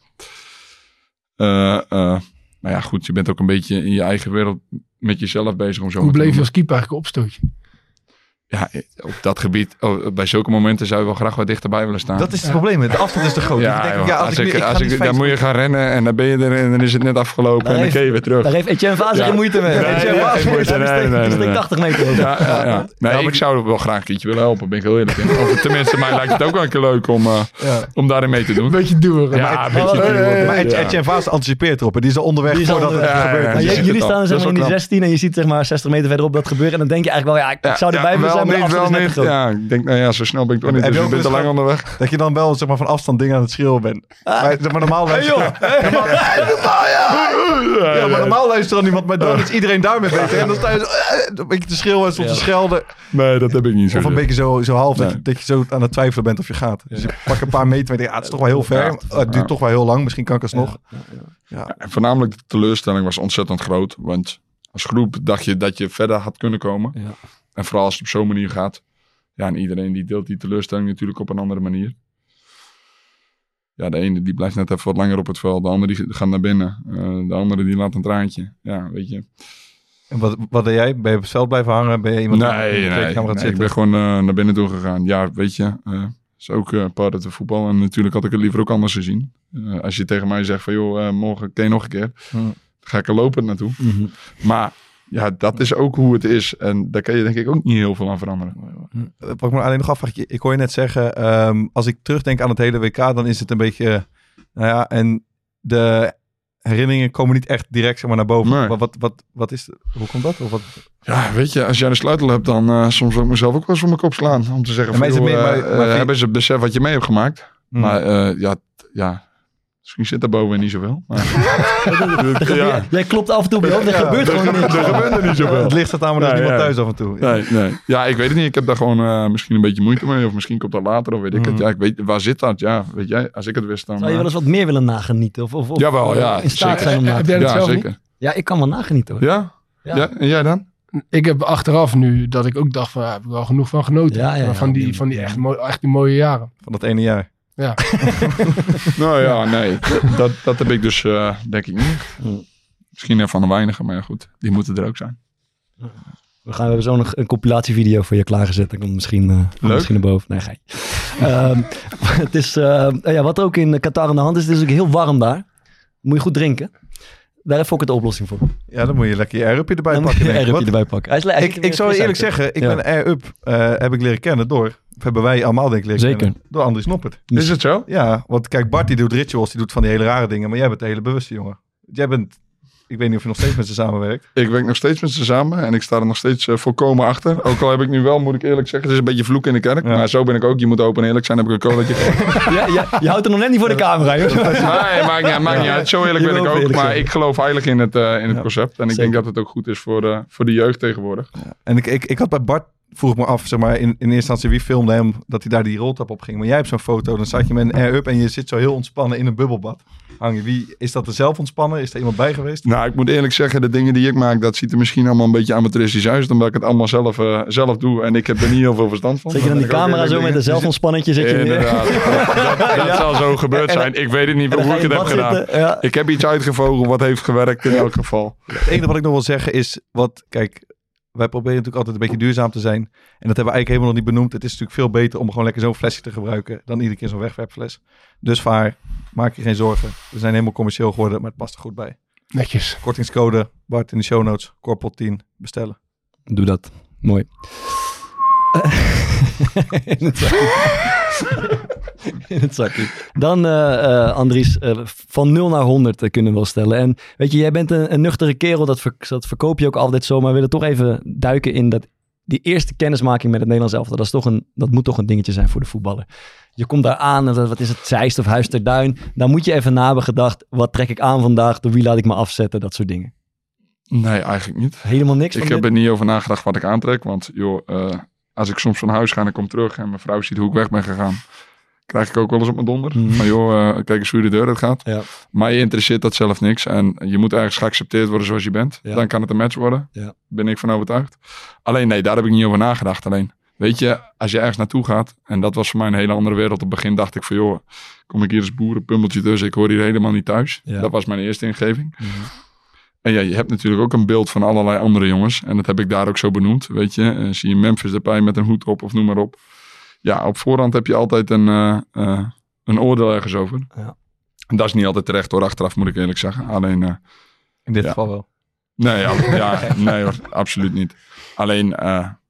Eh, eh, nou ja, goed, je bent ook een beetje in je eigen wereld met jezelf bezig om zo Hoe maar bleef je als keeper eigenlijk opstootje? Ja, op dat gebied, oh, bij zulke momenten zou je wel graag wat dichterbij willen staan. Dat is het probleem. De afstand is te groot. Ja, Ik denk, als, ik, als ik, dan moet je gaan rennen en dan ben je er en dan is het net afgelopen Daar en dan keer je weer terug. Daar heeft Etienne Vaas Ja. geen moeite mee. Nee, Etienne nee, Vaas nee, nee, nee, besteedt nee. 80 meter. Ja, ja, ja. Nee, ik zou wel graag een keertje willen helpen, ben ik heel eerlijk in. Of tenminste, mij lijkt het ook wel een keer leuk om, eh, Ja. om daarin mee te doen. Een beetje doen. Ja, een maar- beetje maar- duwen. Maar Etienne Vaas anticipeert erop. En die is al onderweg voordat het gebeurt. jullie staan in die wel 16 en je ziet zeg maar 60 meter verderop dat gebeuren. En dan denk je eigenlijk wel, ja, ik, ik zou erbij willen zijn, niet, wel niet. groot. Ja, ik denk, nou ja, zo snel ben ik toch niet. Dus je ik ben te lang onderweg. Dat je dan wel zeg maar, van afstand dingen aan het schreeuwen bent. Maar, maar normaal luistert ja, maar normaal luistert dan iemand, maar dan is iedereen daarmee bezig. En dan sta je zo, eh, een beetje te schreeuwen en soms te schelden. Nee, dat heb ik niet zo. Of een beetje zo, zo half dat, je, Nee. dat je zo aan het twijfelen bent of je gaat. Dus je pakt een paar meter en denk, ah, het is toch wel heel ver. Ja. Het duurt toch wel heel lang. Misschien kan ik alsnog. Ja. En voornamelijk de teleurstelling was ontzettend groot. Want als groep dacht je dat je verder had kunnen komen. Ja. En vooral als het op zo'n manier gaat. Ja, en iedereen die deelt die teleurstelling natuurlijk op een andere manier. ja, de ene die blijft net even wat langer op het veld. De andere die gaat naar binnen. Eh, de andere die laat een traantje. Ja, weet je. En wat, wat deed jij? Ben je op het veld blijven hangen? Ben je iemand die Nee, nee, kleedkamer gaat nee, ik ben gewoon eh, naar binnen toe gegaan. Ja, weet je, eh is ook eh part of de voetbal. En natuurlijk had ik het liever ook anders gezien. Als je tegen mij zegt van, joh, morgen kan je nog een keer. Dan ga ik er lopend naartoe. Mhm. Maar ja, dat is ook hoe het is. En daar kan je denk ik ook niet heel veel aan veranderen. Eh, Wat ik me alleen nog afvraag, ik hoor je net zeggen, ehm, als ik terugdenk aan het hele WK, dan is het een beetje, nou ja, en de herinneringen komen niet echt direct zeg maar, naar boven. Nee. Wat, wat, wat, wat is, hoe komt dat? Of wat? Ja, weet je, als jij de sleutel hebt, dan eh, soms wil ik mezelf ook wel eens voor mijn kop slaan. Om te zeggen, van, het joh, eh, maar- maar vind- hebben ze besef wat je mee hebt gemaakt. Hmm. Maar eh, ja, ja, misschien zit daar boven niet zoveel. Maar, ja, Jij klopt af en toe bij hoofd, er Ja, gebeurt gewoon niks. er gebeurt er niet zoveel. Het licht staat Nee, niemand ja. thuis af en toe. Nee, nee. Ja, ik weet het niet. Ik heb daar gewoon eh, misschien een beetje moeite mee. Of misschien komt dat later, of weet ik Mhm. het. Ja, ik weet, waar zit dat? Ja, weet jij, als ik het wist dan... Zou je eh, wel eens wat meer willen nagenieten? Of, of, of Jawel, eh, ja, in staat zeker. zijn om na te ja, zelf zeker. niet? Ja, ik kan wel nagenieten hoor. Ja? Ja. ja? En jij dan? Ik heb achteraf nu dat ik ook dacht van, ja, heb ik wel genoeg van genoten. Ja, ja, ja. van die, van die echt, mooi, echt die mooie jaren. Van dat ene jaar. Ja. Nou ja, nee. Dat, dat heb ik dus eh, denk ik niet. Misschien een van de weinigen, maar ja, goed. Die moeten er ook zijn. We gaan we hebben zo nog een compilatievideo voor je klaargezet. Dan komt misschien, eh, komt Leuk. misschien naar boven. Nee, gij. Ehm, het is, eh, ja, wat ook in Qatar aan de hand is, het is ook heel warm daar. Moet je goed drinken. Daar heb ik de oplossing voor. Ja, dan moet je lekker je air-upje erbij Dan pakken. je denk ik. je Wat- erbij pakken. Hij is, hij Ik, ik zou je eerlijk zeggen, ik Ja. ben Air-Up, eh, heb ik leren kennen door, of hebben wij allemaal denk ik leren Zeker. kennen, door Andries Noppert. Is het zo? Ja, want kijk, Bart die doet rituals, die doet van die hele rare dingen, maar jij bent de hele bewuste jongen. Jij bent, ik weet niet of je nog steeds met ze samenwerkt. Ik werk nog steeds met ze samen en ik sta er nog steeds eh, volkomen achter. Ook al heb ik nu wel, moet ik eerlijk zeggen, het is een beetje vloek in de kerk. Ja. Maar zo ben ik ook. Je moet open en eerlijk zijn, heb ik een colaatje. Ja, ja, je houdt er nog net niet voor de camera, joh. Nee, maakt niet, maakt niet uit. Zo eerlijk Je ben ik ook. eerlijk Maar zijn. ik geloof eigenlijk in het, eh, in het Ja. concept. En ik Zeker. denk dat het ook goed is voor, eh, voor de jeugd tegenwoordig. En ik, ik, ik had bij Bart, vroeg ik me af, zeg maar, in, in eerste instantie wie filmde hem, dat hij daar die roltrap op ging. Maar jij hebt zo'n foto, dan zat je met een Air-Up en je zit zo heel ontspannen in een bubbelbad. Hang je, wie, is dat er zelf ontspannen? Is er iemand bij geweest? Nou, ik moet eerlijk zeggen, de dingen die ik maak, dat ziet er misschien allemaal een beetje amateuristisch uit. Omdat ik het allemaal zelf, eh, zelf doe. En ik heb er niet heel veel verstand van. Zet je dan die camera zo met een in. zelfontspannertje zit je neer. Inderdaad. dat dat zal zo gebeurd En zijn. Ik weet het niet hoe ik je het heb gedaan. zitten, Ja. Ik heb iets uitgevogeld wat heeft gewerkt in elk geval. Het enige wat ik nog wil zeggen is, wat, kijk, wij proberen natuurlijk altijd een beetje duurzaam te zijn. En dat hebben we eigenlijk helemaal nog niet benoemd. Het is natuurlijk veel beter om gewoon lekker zo'n flesje te gebruiken dan iedere keer zo'n wegwerpfles. Dus vaar, maak je geen zorgen. We zijn helemaal commercieel geworden, maar het past er goed bij. Netjes. Kortingscode, Bart in de show notes, Corpot 10, bestellen. Doe dat. Mooi. in het zakje. Dan, eh eh, Andries, eh, van 0 naar 100 eh, kunnen we wel stellen. En weet je, jij bent een, een nuchtere kerel, dat, ver- dat verkoop je ook altijd zo. Maar we willen toch even duiken in dat, die eerste kennismaking met het Nederlands elftal. Dat, is toch een, dat moet toch een dingetje zijn voor de voetballer. Je komt daar aan, en wat is het, Zeist of Huis ter Duin. Dan moet je even na hebben gedacht, wat trek ik aan vandaag? Door wie laat ik me afzetten? Dat soort dingen. Nee, eigenlijk niet. Helemaal niks Ik heb dit? er niet over nagedacht wat ik aantrek. Want joh, als ik soms van huis ga en ik kom terug en mijn vrouw ziet hoe ik weg ben gegaan, krijg ik ook wel eens op mijn donder. Mhm. Van joh, eh, kijk eens hoe de deur uit gaat. Ja. Maar je interesseert dat zelf niks. En je moet ergens geaccepteerd worden zoals je bent. Ja. Dan kan het een match worden. Ja. Ben ik van overtuigd. Alleen nee, daar heb ik niet over nagedacht. Alleen, weet je, als je ergens naartoe gaat. En dat was voor mij een hele andere wereld. Op het begin dacht ik van joh, kom ik hier als boerenpummeltje tussen. Ik hoor hier helemaal niet thuis. Dat was mijn eerste ingeving. Mhm. En ja, je hebt natuurlijk ook een beeld van allerlei andere jongens. En dat heb ik daar ook zo benoemd. Weet je, Eh, zie je Memphis erbij met een hoed op of noem maar op. Ja, op voorhand heb je altijd een, eh, eh, een oordeel ergens over. Ja. En dat is niet altijd terecht hoor, achteraf moet ik eerlijk zeggen. Alleen, eh, In dit Ja. geval wel. nee, ja, ja, nee hoor, absoluut niet. Alleen,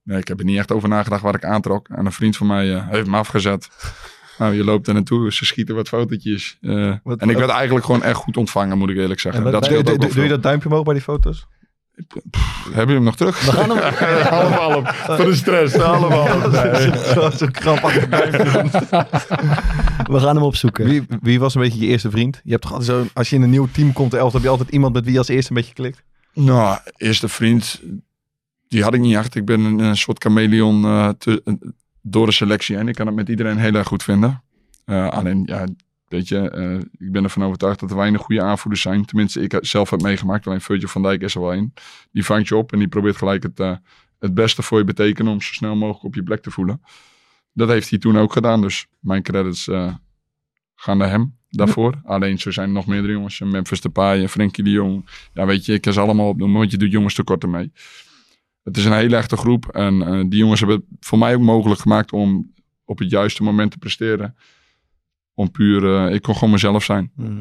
nee, ik heb er niet echt over nagedacht wat ik aantrok. En een vriend van mij heeft me afgezet. Nou, je loopt er naartoe, ze schieten wat fotootjes. Wat- en ik werd eigenlijk gewoon echt goed ontvangen, moet ik eerlijk zeggen. En dat Doe, doe- je dat duimpje omhoog bij die foto's? Heb je hem nog terug? We gaan hem... half, half. Voor de stress. Allemaal. Zo'n krampachtig duimpje. We gaan hem opzoeken. Wie, wie was een beetje je eerste vriend? Je hebt toch altijd zo, als je in een nieuw team komt, elf, heb je altijd iemand met wie je als eerste een beetje klikt? Nou, eerste vriend, die had ik niet echt. Ik ben een, een soort chameleon te- eh, door de selectie en ik kan het met iedereen heel erg goed vinden. Eh, alleen, ja, weet je, eh, ik ben ervan overtuigd dat er weinig goede aanvoerders zijn. Tenminste, ik zelf heb meegemaakt. Alleen Virgil van Dijk is er wel één. Die vangt je op en die probeert gelijk het, eh, het beste voor je betekenen om zo snel mogelijk op je plek te voelen. Dat heeft hij toen ook gedaan, dus mijn credits eh, gaande hem daarvoor. Alleen zo zijn er nog meerdere jongens. Memphis Depay, Frenkie de Jong. Ja, weet je, ik kan ze allemaal opnoemen, want je doet jongens tekorten mee. Het is een hele echte groep. En die jongens hebben het voor mij ook mogelijk gemaakt om op het juiste moment te presteren. Om puur, eh, ik kon gewoon mezelf zijn. Mhm.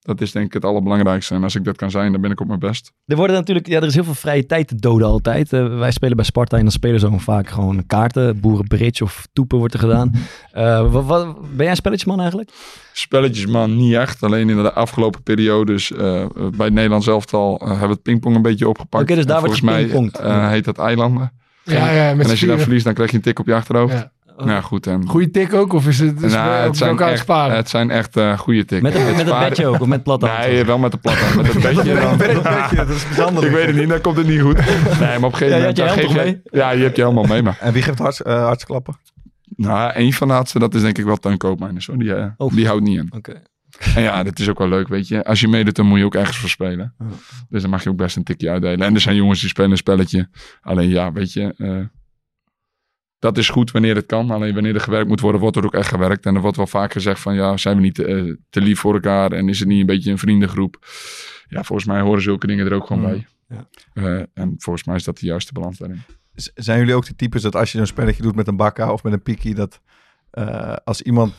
Dat is denk ik het allerbelangrijkste. En als ik dat kan zijn, dan ben ik op mijn best. Er worden natuurlijk, ja, er is heel veel vrije tijd te doden altijd. Eh, wij spelen bij Sparta en dan spelen ze ook vaak gewoon kaarten. Boerenbridge of toepen wordt er gedaan. Eh, wat, wat- ben jij een spelletjesman eigenlijk? Spelletjes, man, niet echt. Alleen in de afgelopen periodes eh, bij het Nederlands elftal hebben we het pingpong een beetje opgepakt. Oké, dus daar wordt volgens mij eh, heet dat eilanden. Ja, ja, met en als je dan verliest, dan krijg je een tik op je achterhoofd. Ja. Nou ja, goed. En, Goeie tik ook? Of is het, is Nou, het het, zijn elkaar echt, sparen? het zijn echt eh goede tikken. Met, een, Het met bedje ook, of met plat Nee, wel met de platte. Met het bedje. dan. dat is bijzonder. Ik weet het niet, dan komt het niet goed. Nee, maar op een gegeven Ja, je moment... je dan helm geef je- Ja, je hebt je helemaal mee, maar... En wie geeft harts, eh, hartsklappen? Nou, één van de laatste, dat is denk ik wel Teun Koopmeiners. Hoor. Die, eh, Oh. die houdt niet in. Oké. En ja, dat is ook wel leuk, weet je. Als je meedoet, dan moet je ook ergens voor spelen. Ja. Dus dan mag je ook best een tikje uitdelen. En er zijn jongens die spelen een spelletje. Alleen ja, weet je... eh, dat is goed wanneer het kan. Alleen wanneer er gewerkt moet worden, wordt er ook echt gewerkt. En er wordt wel vaak gezegd van... Ja, zijn we niet eh, te lief voor elkaar? En is het niet een beetje een vriendengroep? Ja, volgens mij horen zulke dingen er ook gewoon Mm. bij. Ja. Eh, en volgens mij is dat de juiste balans daarin. Z- Zijn jullie ook de types dat als je zo'n spelletje doet met een bakka of met een piki, dat eh, als iemand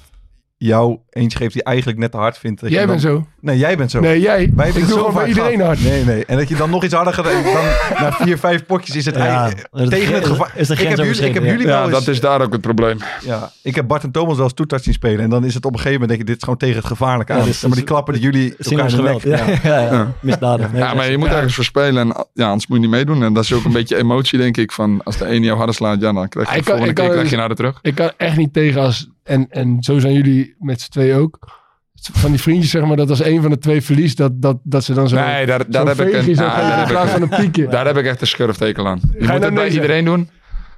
jou eentje geeft die eigenlijk net te hard vindt. Dat Jij dan... bent zo. Nee, jij bent zo. Nee, jij. Wij ik doe gewoon bij iedereen gehad. hard. Nee, nee. En dat je dan nog iets harder gaat. en Dan na vier, vijf potjes is het Ja, eigenlijk dat- tegen het gevaar. is de ik heb jullie, ik heb overschreden, jullie Ja, wel eens, dat is daar ook het probleem. ja, ik heb Bart en Thomas wel eens zien spelen. En dan is het op een gegeven moment denk je, dit is gewoon tegen het gevaarlijke aan. Ja, dus- maar die klappen die jullie elkaar geweld. Ja, ja. ja, ja. misdadig. Nee, Ja, maar je moet ergens voor spelen. En ja, anders moet je niet meedoen. En dat is ook een beetje emotie, denk ik. Van als de ene jou harder slaat, ja, dan krijg je Ik de volgende ik keer krijg je naar de terug. Ik kan echt niet tegen als... En, en zo zijn jullie met z'n twee ook. Van die vriendjes, zeg maar, dat als een van de twee verliest, dat, dat, dat ze dan zo... Nee, daar, daar, heb ik een, in heb plaats ik, van een piekje. daar heb ik echt een schurftekel aan. Je je moet nou het bij iedereen doen.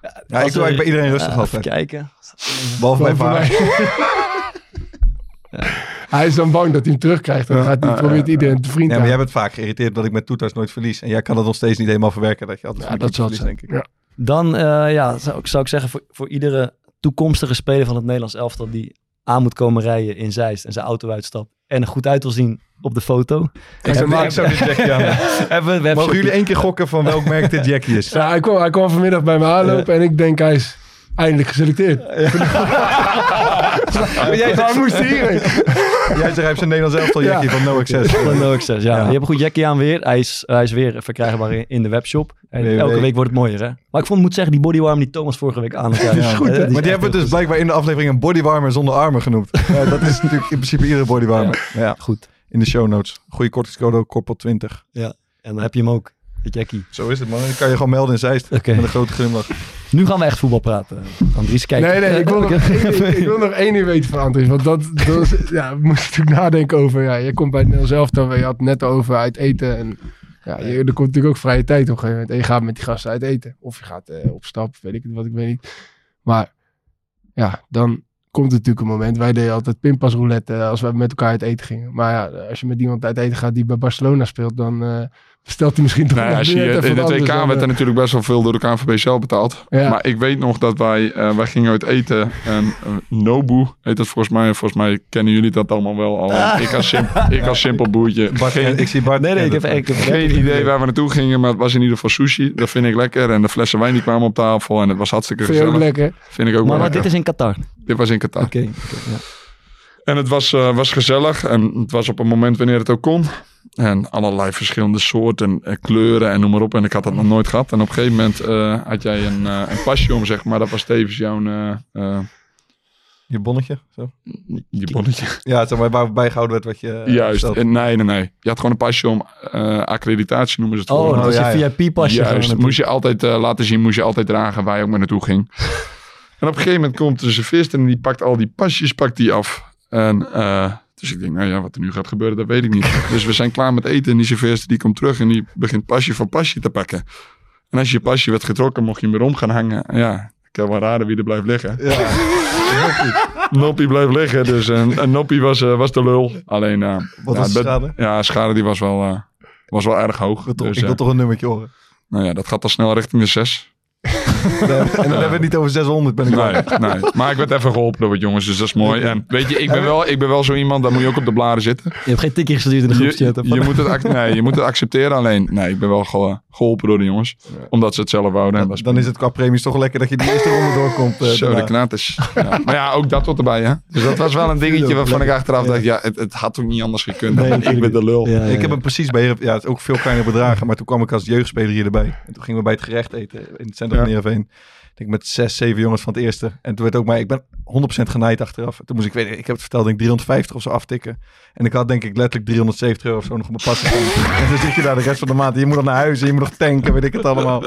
Ja, ik doe eigenlijk bij iedereen rustig Ja, even altijd. kijken. Behalve bij Behalve Vaar. Hij is dan bang dat hij hem terugkrijgt. Dan gaat hij, probeert iedereen te vriend Ja, te maar jij bent vaak geïrriteerd dat ik met toeters nooit verlies. En jij kan het nog steeds niet helemaal verwerken dat je altijd Ja, dat zal zijn. denk ik. Ja. Dan eh, ja, zou, ik- zou ik zeggen voor, voor iedere toekomstige speler van het Nederlands elftal die aan moet komen rijden in Zeist en zijn auto uitstapt en er goed uit wil zien op de foto. Ik zou, ik zou dit Jackie aan. Hebben Mogen jullie één keer gokken van welk merk dit Jackie is? Ja, hij, kwam, hij kwam vanmiddag bij me aanlopen en ik denk hij is eindelijk geselecteerd. jij Waar moest hij hierheen? Jij zegt hij heeft zijn Nederlands elftal Jackie van No Access. Van No Access, ja. Ja. Je hebt een goed jackie aan weer. Hij is, hij is weer verkrijgbaar in, de webshop. En elke week wordt het mooier, hè? Maar ik vond, moet zeggen, die bodywarm die Thomas vorige week aan had. Ja, Ja. goed, hè? Maar die hebben we dus blijkbaar in de aflevering een bodywarmer zonder armen genoemd. Ja, dat is natuurlijk in principe iedere bodywarmer. Maar ja, Goed. in de show notes. Goede kortingscode koppel 20. En dan heb je hem ook, de jackie. Zo is het man. Dan kan je gewoon melden in Zeist. Met een grote glimlach. Nu gaan we echt voetbal praten. Andries, kijk. Nee, nee, ik wil, nog Eh, één, ding- ik wil nog één ding weten van Andries. Want dat, dat ja, we moesten natuurlijk nadenken over. Ja, je komt bij het Nederlands elftal, je had het net over uit eten. En ja, je, er komt natuurlijk ook vrije tijd op een gegeven moment. En je gaat met die gasten uit eten. Of je gaat eh, op stap, weet ik het wat, ik weet niet. Maar ja, dan komt er natuurlijk een moment. Wij deden altijd pinpasroulette eh, als we met elkaar uit eten gingen. Maar ja, als je met iemand uit eten gaat die bij Barcelona speelt, dan eh, stelt hij misschien toch Nee, nog als je, net even in de wat 2K anders dan, werd er natuurlijk best wel veel door de KNVB zelf betaald. Ja. Maar ik weet nog dat wij, eh, wij gingen uit eten. En eh, Nobu heet dat volgens mij. Volgens mij kennen jullie dat allemaal wel al. Ik als, sim- ik als simpel boertje. Bart, ik zie Bart. Nee, nee, ik heb, ik heb Geen idee waar we naartoe gingen, maar het was in ieder geval sushi. Dat vind ik lekker. En de flessen wijn die kwamen op tafel. En het was hartstikke Vind je ook gezellig. lekker? Vind ik ook Maar, maar lekker. dit is in Qatar. Dit was in Qatar. Oké. ja. En het was, eh, was gezellig. En het was op een moment wanneer het ook kon. En allerlei verschillende soorten en kleuren en noem maar op. En ik had dat nog nooit gehad. En op een gegeven moment eh, had jij een, eh, een pasje om, zeg maar. Dat was tevens jouw eh, eh, Je bonnetje. Zo. je bonnetje. Ja, zeg maar, waar bijgehouden werd wat je... eh, Juist. En nee, nee, nee. Je had gewoon een pasje om. eh, accreditatie noemen ze het Oh, gewoon. dat is ja, een ja. VIP-pasje. Juist, moest je altijd eh, laten zien, moest je altijd dragen waar je ook maar naartoe ging. En op een gegeven moment komt de serveerster en die pakt al die pasjes pakt die af. En eh, dus ik denk, nou ja, wat er nu gaat gebeuren, dat weet ik niet. dus we zijn klaar met eten en die serveerster die komt terug en die begint pasje van pasje te pakken. En als je pasje werd getrokken, mocht je hem weer om gaan hangen. En Ja, ik kan wel raden wie er blijft liggen. Ja. Noppie bleef liggen, dus en, en Noppie was, eh, was de lul. Alleen, eh, Wat ja, was de schade? Ja, schade die was wel, eh, was wel erg hoog. Ik wil toch- Dus, ik wil toch een nummertje horen. nou ja, dat gaat al snel richting de 6. en dan hebben we het niet over 600, ben ik Nee, nee. Maar ik werd even geholpen door wat jongens, dus dat is mooi. En weet je, ik ben wel, ik ben wel zo iemand, daar moet je ook op de bladen zitten. Je hebt geen tikje gestuurd in de Je, groepschat. je, wat? moet het, nee, je moet het accepteren, alleen nee, ik ben wel ge- geholpen door de jongens. Omdat ze het zelf wouden. En dat is Dan is het qua premies toch lekker dat je die eerste ronde doorkomt. eh, Zo, de daarna. knatters. Ja. Maar ja, ook dat tot erbij, hè. Dus dat was wel een dingetje waarvan ik achteraf dacht, ja, het, het had ook niet anders gekund. Nee, ik ben de lul. Ja, ja, Ik heb hem precies bij Ja, het is ook veel kleine bedragen. Maar toen kwam ik als jeugdspeler hier erbij. En toen gingen we bij het gerecht eten in het centrum van Heerenveen. Ik denk met zes, zeven jongens van het eerste. En toen werd ook mij... Ik ben 100% genaaid achteraf. Toen moest ik, weet ik, ik heb het verteld, denk ik 350 of zo aftikken. En ik had denk ik letterlijk 370 euro of zo nog op mijn pas en dan zit je daar de rest van de maand. Je moet nog naar huis, je moet nog tanken, weet ik het allemaal.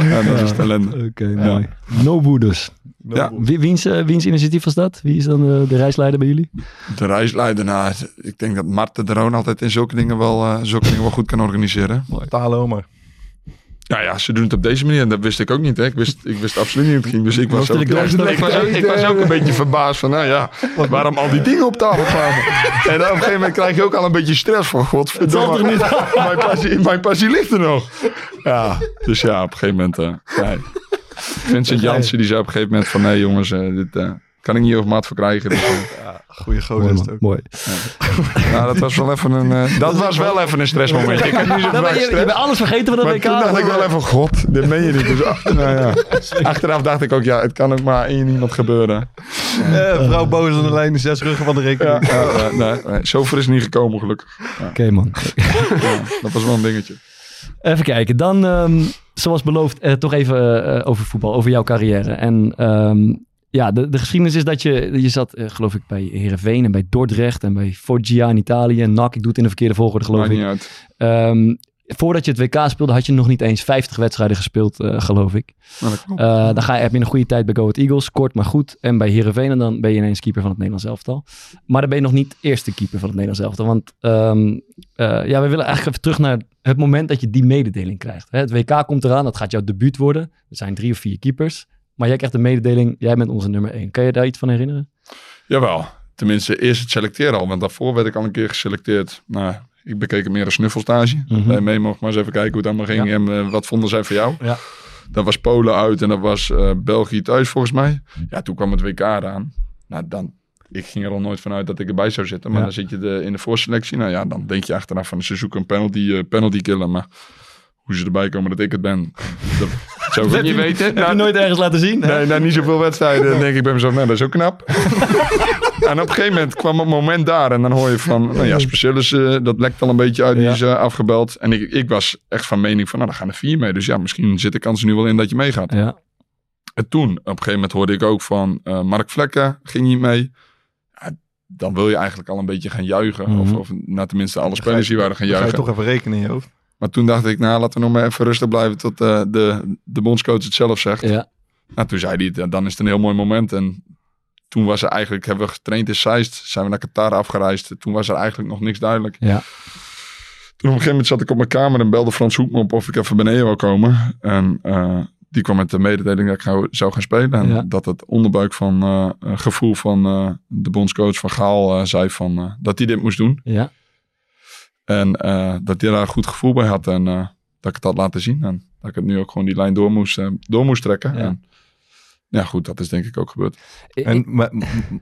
Ja, dat is talent. Oké, mooi. No boeders. Ja, Wie, wiens, eh, wiens initiatief was dat? Wie is dan eh, de reisleider bij jullie? de reisleider, nou, ik denk dat Marten de Roon altijd in zulke dingen wel, eh, zulke dingen wel goed kan organiseren. Talo, maar. Ja, ja, ze doen het op deze manier en dat wist ik ook niet. Hè. Ik, wist, ik wist absoluut niet hoe het ging. Dus ik was, ook, ik, was ook, ik was ook een beetje verbaasd van, nou ja, waarom al die dingen op tafel kwamen. En dan op een gegeven moment krijg je ook al een beetje stress van, godverdomme, mijn, passie, mijn passie ligt er nog. Ja, dus ja, op een gegeven moment, eh nee. Vincent Jansen die zei op een gegeven moment van, nee jongens, eh, dit eh, kan ik niet over maat verkrijgen. Dus, eh, Goeie gozer Mooi, is het ook. Mooi. nou, dat was wel even een, eh, dat was wel even een stressmoment. Ik heb niet zo ben je, je bent alles vergeten van dat Maar WK. toen dacht ik wel even, god, dit meen je niet. Dus, ach, nou ja. Achteraf dacht ik ook, ja, het kan ook maar één iemand gebeuren. Eh, vrouw boos aan de lijn, zes ruggen van de Ja, rekening. ja, ja, nee, nee, zover is het niet gekomen, gelukkig. Oké, man. Ja, dat was wel een dingetje. Even kijken. Dan, ehm, zoals beloofd, eh, toch even eh, over voetbal, over jouw carrière. En ehm, ja, de, de geschiedenis is dat je, je zat, eh, geloof ik, bij Herenveen en bij Dordrecht en bij Foggia in Italië. En NAC, ik doe het in de verkeerde volgorde, geloof Maakt ik. niet uit. Ehm, voordat je het WK speelde, had je nog niet eens 50 wedstrijden gespeeld, eh, geloof ik. Klopt. Eh, dan ga je, heb je een goede tijd bij Go Ahead Eagles, kort maar goed. En bij Heerenveen en dan ben je ineens keeper van het Nederlands elftal. Maar dan ben je nog niet eerste keeper van het Nederlands elftal. Want ehm, eh, ja, we willen eigenlijk even terug naar het moment dat je die mededeling krijgt. Hè, het WK komt eraan, dat gaat jouw debuut worden. Er zijn drie of vier keepers. Maar jij krijgt de mededeling, jij bent onze nummer één. Kan je daar iets van herinneren? Jawel, tenminste eerst het selecteren al. Want daarvoor werd ik al een keer geselecteerd. Nou, ik bekeek meer een snuffelstage. Bij mee mocht maar eens even kijken hoe het allemaal ging. Ja. En eh, wat vonden zij van jou? Ja. Dat was Polen uit en dat was eh, België thuis volgens mij. Ja, toen kwam het WK eraan. Nou, dan, ik ging er al nooit vanuit dat ik erbij zou zitten. Maar Ja. dan zit je de, in de voorselectie. Nou ja, dan denk je achteraf van ze zoeken een penalty, eh, penalty killer. Maar hoe ze erbij komen dat ik het ben, dat zou ik ook niet weten. Heb je Nou, nooit ergens laten zien? hè? Nee, na niet zoveel wedstrijden denk ik bij mezelf, nou, dat is ook knap. en op een gegeven moment kwam het moment daar en dan hoor je van, nou ja, Specialis, eh dat lekt al een beetje uit, die is eh, afgebeld. En ik, ik was echt van mening van, nou, dan gaan er vier mee. Dus ja, misschien zit de kans er nu wel in dat je meegaat. Ja. En toen, op een gegeven moment hoorde ik ook van eh, Mark Vlekken, ging niet mee. Ja, dan wil je eigenlijk al een beetje gaan juichen. Mhm. Of, of nou, tenminste alle spelers je- die waren gaan Dan ga je juichen. toch even rekenen in je hoofd. Maar toen dacht ik, nou, laten we nog maar even rustig blijven tot eh, de, de bondscoach het zelf zegt. Ja. Nou, toen zei hij, dan is het een heel mooi moment. En toen was er eigenlijk, hebben we getraind in Zeist, zijn we naar Qatar afgereisd. Toen was er eigenlijk nog niks duidelijk. Ja. Toen op een gegeven moment zat ik op mijn kamer en belde Frans Hoek me op of ik even beneden wou komen. En eh, die kwam met de mededeling dat ik gauw zou gaan spelen. En Ja. dat het onderbuik van eh, gevoel van de bondscoach van Gaal zei van, dat hij dit moest doen. Ja. En eh, dat hij daar een goed gevoel bij had en eh, dat ik het had laten zien. En dat ik het nu ook gewoon die lijn door moest, eh, door moest trekken. Ja. En, ja, goed, dat is denk ik ook gebeurd. En ma-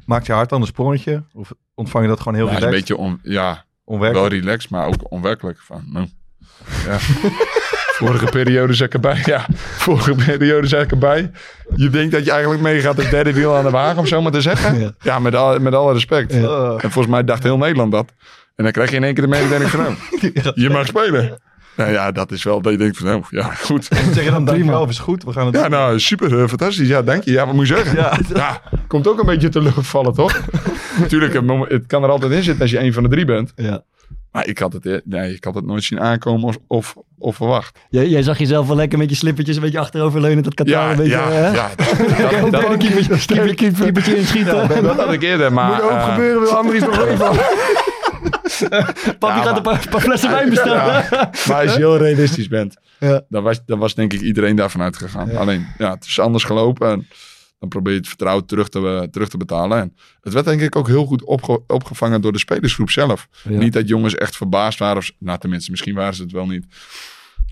maakt je hart dan een sprongetje? Of ontvang je dat gewoon heel Ja, het is een relaxed? beetje on, ja, onwerkelijk? wel relaxed, maar ook onwerkelijk. Van, nou, ja. Vorige periode zat ik erbij. Ja, vorige periode zat ik erbij. Je denkt dat je eigenlijk meegaat als derde wiel aan de wagen, om zo maar te zeggen. Ja. Ja, met, al, met alle respect. En volgens mij dacht heel Nederland dat. En dan krijg je in één keer de mededeling van, nou, je mag spelen. Nou ja, dat is wel dat je denkt van, nou, ja, goed. zeg je dan dankjewel, is goed, we gaan het Ja, doen. nou, super, eh, fantastisch. Ja, dank je. Ja, wat moet je zeggen? Ja. Ja, komt ook een beetje te lucht vallen, toch? Natuurlijk, het kan er altijd in zitten als je een van de drie bent. Ja. Maar ik had het, eh, nee, ik had het nooit zien aankomen of, of, of verwacht. Jij, jij zag jezelf wel lekker met je slippertjes een beetje achteroverleunen. Dat Qatar Ja, een beetje... ja, hè? ja. Dat, dat, Een keepertje, keeper, keeper, keepertje inschieten. dat had ik eerder, maar... Moet ook eh, gebeuren, wil Andries nog even. Papi Ja, gaat maar- een paar, paar flessen wijn bestellen. Ja, maar als je heel realistisch bent, Ja. dan, was, dan was denk ik iedereen daarvan uitgegaan. Alleen, ja, het is anders gelopen en dan probeer je het vertrouwen terug te, terug te betalen. En het werd denk ik ook heel goed opge- opgevangen door de spelersgroep zelf. Ja. Niet dat jongens echt verbaasd waren. Of, nou, tenminste, misschien waren ze het wel niet.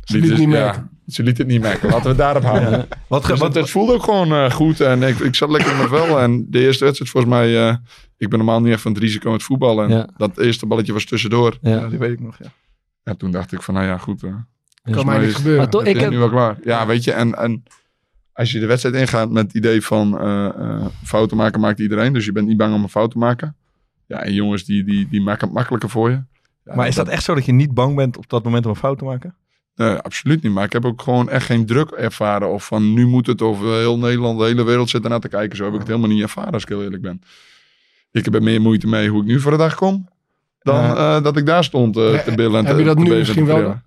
Ze liet het niet ja, merken. ze liet het niet merken. Laten we het daarop houden. Wat, ge- Dus wat, het, het voelde ook gewoon eh, goed. En ik, ik zat lekker in mijn vel. En de eerste wedstrijd volgens mij... eh, ik ben normaal niet echt van het risico met voetballen. En Ja. dat eerste balletje was tussendoor. Ja. die weet ik nog, ja. En toen dacht ik van, nou ja, goed. Kan mij niet gebeuren. Maar toch, het ik heb, nu wel klaar. Ja, weet je. En, en als je de wedstrijd ingaat met het idee van... eh, eh, fouten maken maakt iedereen. Dus je bent niet bang om een fout te maken. Ja, en jongens die, die, die maken het makkelijker voor je. Ja, Maar is dat echt zo dat je niet bang bent op dat moment om een fout te maken? Nee, absoluut niet. Maar ik heb ook gewoon echt geen druk ervaren. Of van nu moet het, of eh, heel Nederland, de hele wereld zit ernaar te kijken. Zo heb ik het helemaal niet ervaren, als ik heel eerlijk ben. Ik heb er meer moeite mee hoe ik nu voor de dag kom. Dan eh, dat ik daar stond Ja, te billen. en heb te- je dat nu misschien wel.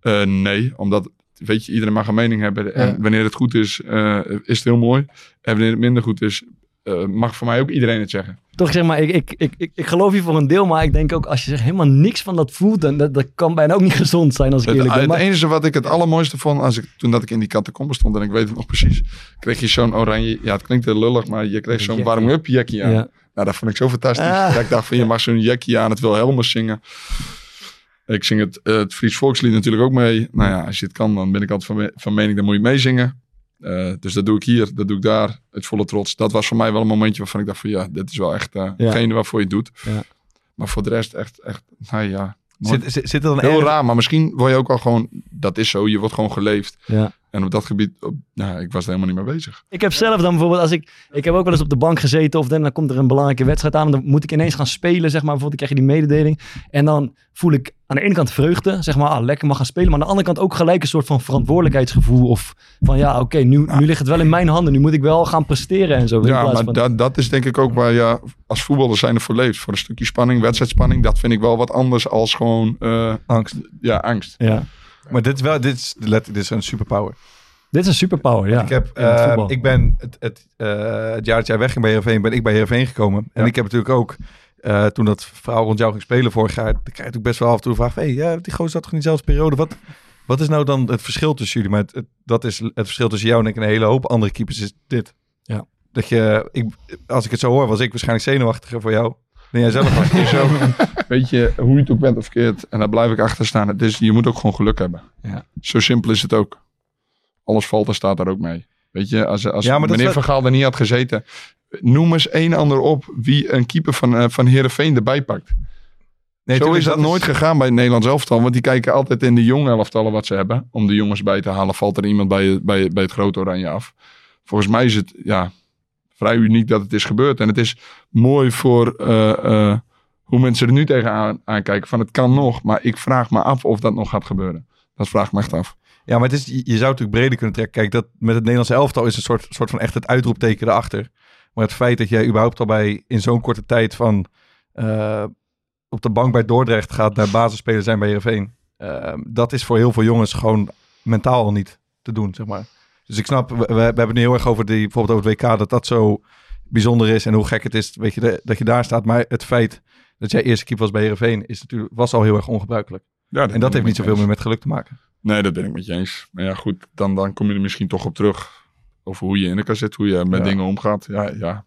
Eh, nee, omdat, weet je, iedereen mag een mening hebben. En wanneer het goed is, is het heel mooi. En wanneer het minder goed is, eh, mag voor mij ook iedereen het zeggen. toch zeg maar, ik, ik, ik, ik, ik geloof je voor een deel, maar ik denk ook als je helemaal niks van dat voelt, dan dat, dat kan bijna ook niet gezond zijn als ik Het, eerlijk ben. het Maar, enige wat ik het allermooiste vond, als ik, toen dat ik in die catacombe stond, en ik weet het nog precies, kreeg je zo'n oranje, ja het klinkt heel lullig, maar je kreeg zo'n warm-up jackie aan. ja. Nou, dat vond ik zo fantastisch. Ah. Dat ik dacht van, je mag zo'n jackie aan, het wil Helmers zingen. Ik zing het, eh, het Fries volkslied natuurlijk ook mee. Nou ja, als je het kan, dan ben ik altijd van, me- van mening, dan moet je meezingen. Eh, dus dat doe ik hier, dat doe ik daar, het volle trots. Dat was voor mij wel een momentje waarvan ik dacht van, ja, dit is wel echt Ja. hetgene waarvoor je het doet. Ja. Maar voor de rest echt, echt, nou ja, nooit- Zit, zit, zit er dan Heel raar, maar misschien word je ook al gewoon... Dat is zo, je wordt gewoon geleefd. Ja. En op dat gebied, op, nou, ik was er helemaal niet mee bezig. Ik heb zelf dan bijvoorbeeld, als ik, ik heb ook wel eens op de bank gezeten of dan, dan komt er een belangrijke wedstrijd aan, dan moet ik ineens gaan spelen, zeg maar, bijvoorbeeld ik krijg je die mededeling. En dan voel ik aan de ene kant vreugde, zeg maar, ah, lekker mag gaan spelen, maar aan de andere kant ook gelijk een soort van verantwoordelijkheidsgevoel of van ja, oké, nu, nu ligt het wel in mijn handen, nu moet ik wel gaan presteren en zo. Ja, maar van- dat, dat is denk ik ook waar je als voetballer zijn er voor leeft. Voor een stukje spanning, wedstrijdspanning. Dat vind ik wel wat anders als gewoon eh, Angst. ja, angst. ja. Maar dit is wel, dit is, let, dit is een superpower. Dit is een superpower, ja. Ik, heb, eh, ik ben het, het, eh, het jaar dat jij wegging bij Heerenveen, ben ik bij Heerenveen gekomen. En Ja. ik heb natuurlijk ook, eh, toen dat verhaal rond jou ging spelen vorig jaar, dan krijg je natuurlijk best wel af en toe de vraag hey, ja, die gozer zat toch in diezelfde periode? Wat, wat is nou dan het verschil tussen jullie? Maar het, het- dat is het verschil tussen jou en ik en een hele hoop andere keepers is dit. Ja. Dat je, ik, als ik het zo hoor, was ik waarschijnlijk zenuwachtiger voor jou dan jij zelf was. Ook, weet je, hoe je het ook bent of verkeerd. En daar blijf ik achter staan. Het is, je moet ook gewoon geluk hebben. Ja. Zo simpel is het ook. Alles valt en staat daar ook mee. Weet je, als, als Ja, meneer is Van Gaal er niet had gezeten. Noem eens een ander op wie een keeper van, eh van Heerenveen erbij pakt. Nee, Zo is dat nooit gegaan bij het Nederlands elftal. Want die kijken altijd in de jonge elftallen wat ze hebben. Om de jongens bij te halen, valt er iemand bij, bij, bij het grote oranje af. Volgens mij is het ja, vrij uniek dat het is gebeurd. En het is mooi voor eh, eh, hoe mensen er nu tegenaan aankijken. Van het kan nog, maar ik vraag me af of dat nog gaat gebeuren. Dat vraag ik me echt af. Ja, maar het is, je zou natuurlijk breder kunnen trekken. Kijk, dat met het Nederlandse elftal is een soort, soort van echt het uitroepteken erachter. Maar het feit dat jij überhaupt al bij in zo'n korte tijd van eh, op de bank bij Dordrecht gaat naar basisspeler zijn bij Heerenveen. eh, dat is voor heel veel jongens gewoon mentaal al niet te doen, zeg maar. Dus ik snap, we, we, hebben het nu heel erg over die, bijvoorbeeld over het WK, dat dat zo bijzonder is en hoe gek het is, weet je, de- dat je daar staat. Maar het feit dat jij eerste keeper was bij Heerenveen is natuurlijk, was al heel erg ongebruikelijk. Ja, En dat heeft niet zoveel eens. meer met geluk te maken. Nee, dat ben ik met je eens. Maar ja, goed, dan, dan kom je er misschien toch op terug. Over hoe je in elkaar zit, hoe je met Ja. dingen omgaat. Ja, ja.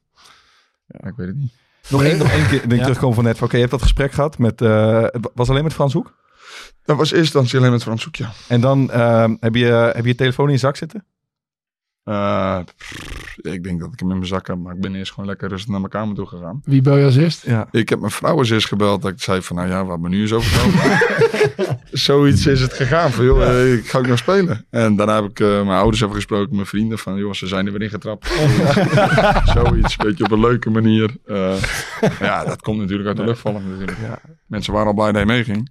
ja, ik weet het niet. Nog één, nog één keer denk ik Ja. terugkomen van net. Oké, je hebt dat gesprek gehad met... eh, was alleen met Frans Hoek. Dat was eerst dan alleen met Frans Hoek, ja. En dan ehm, heb, je, heb je je telefoon in je zak zitten. Pff, ik denk dat ik hem in mijn zak heb, maar ik ben eerst gewoon lekker rustig naar mijn kamer toe gegaan. Wie bel je als eerst? Ja. Ik heb mijn vrouw eens eerst gebeld dat ik zei van, nou ja, wat me nu is overkomen. Zoiets is het gegaan van, joh, eh, ik ga ook nog spelen. En daarna heb ik eh, mijn ouders even gesproken, mijn vrienden, van, joh, ze zijn er weer ingetrapt. Zoiets, weet je, op een leuke manier. Eh, ja, dat komt natuurlijk uit de lucht vallen natuurlijk. Ja. Mensen waren al blij dat hij meeging.